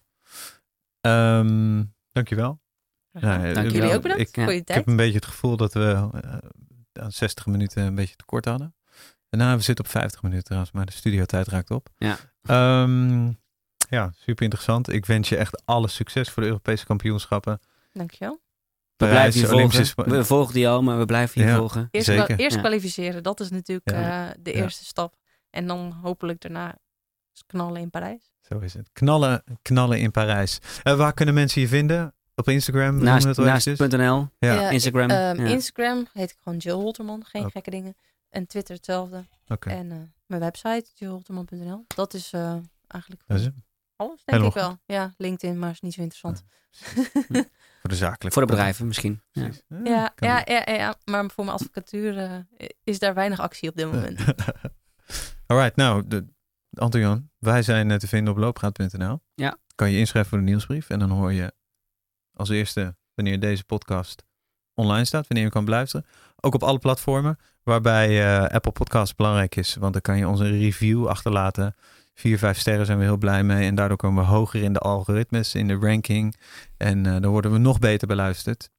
Ehm dankjewel. Ja, Ja, Dank eh, jullie ook bedankt ik- voor je Ik tijd. heb een beetje het gevoel dat we eh, aan 60 minuten een beetje tekort hadden. En nou, we zitten op 50 minuten trouwens, maar de studiotijd raakt op. Ja. Ehm, ja, super interessant. Ik wens je echt alle succes voor de Europese kampioenschappen. Dankjewel. We Parijs, blijven Olympische volgen. We volgen die al, maar we blijven je Ja. volgen. Eerst, Zeker. eerst Ja. kwalificeren, dat is natuurlijk Ja. eh, de Ja. eerste stap. En dan hopelijk daarna knallen in Parijs. Zo is het. Knallen, knallen in Parijs. Eh, waar kunnen mensen je vinden? Op Instagram? We Naast, naast.nl, Ja, Ja, Instagram. Ehm, ja. Instagram heet ik gewoon Jill Holterman, geen Oké. gekke dingen. En Twitter hetzelfde. oké. En eh, mijn website, jillholterman.nl. Dat is eh, eigenlijk Dat is het. alles, denk Helemaal ik wel. Ja, LinkedIn, maar is niet zo interessant. Voor de zakelijke. Voor de bedrijven misschien. Ja. Ja, ja, ja, ja, maar voor mijn advocatuur eh, is daar weinig actie op dit moment. Alright, nou, de, Anton-Jan, wij zijn eh, te vinden op loopgraad.nl. Ja. Kan je inschrijven voor de nieuwsbrief en dan hoor je als eerste wanneer deze podcast online staat, wanneer je kan beluisteren. Ook op alle platformen, waarbij eh, Apple Podcasts belangrijk is, want dan kan je onze review achterlaten. Vier, vijf sterren zijn we heel blij mee en daardoor komen we hoger in de algoritmes, in de ranking. En eh, dan worden we nog beter beluisterd.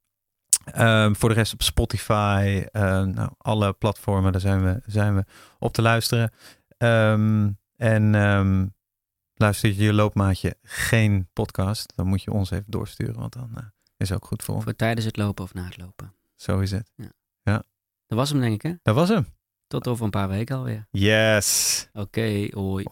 Ehm, voor de rest op Spotify, eh, nou, alle platformen, daar zijn we, zijn we op te luisteren. Ehm, en ehm, luister je je loopmaatje geen podcast, dan moet je ons even doorsturen, want dan eh, is het ook goed voor ons. Voor tijdens het lopen of na het lopen. Zo is het. Dat was hem denk ik hè? Dat was hem. Tot over een paar weken alweer. Yes. Oké, hoi.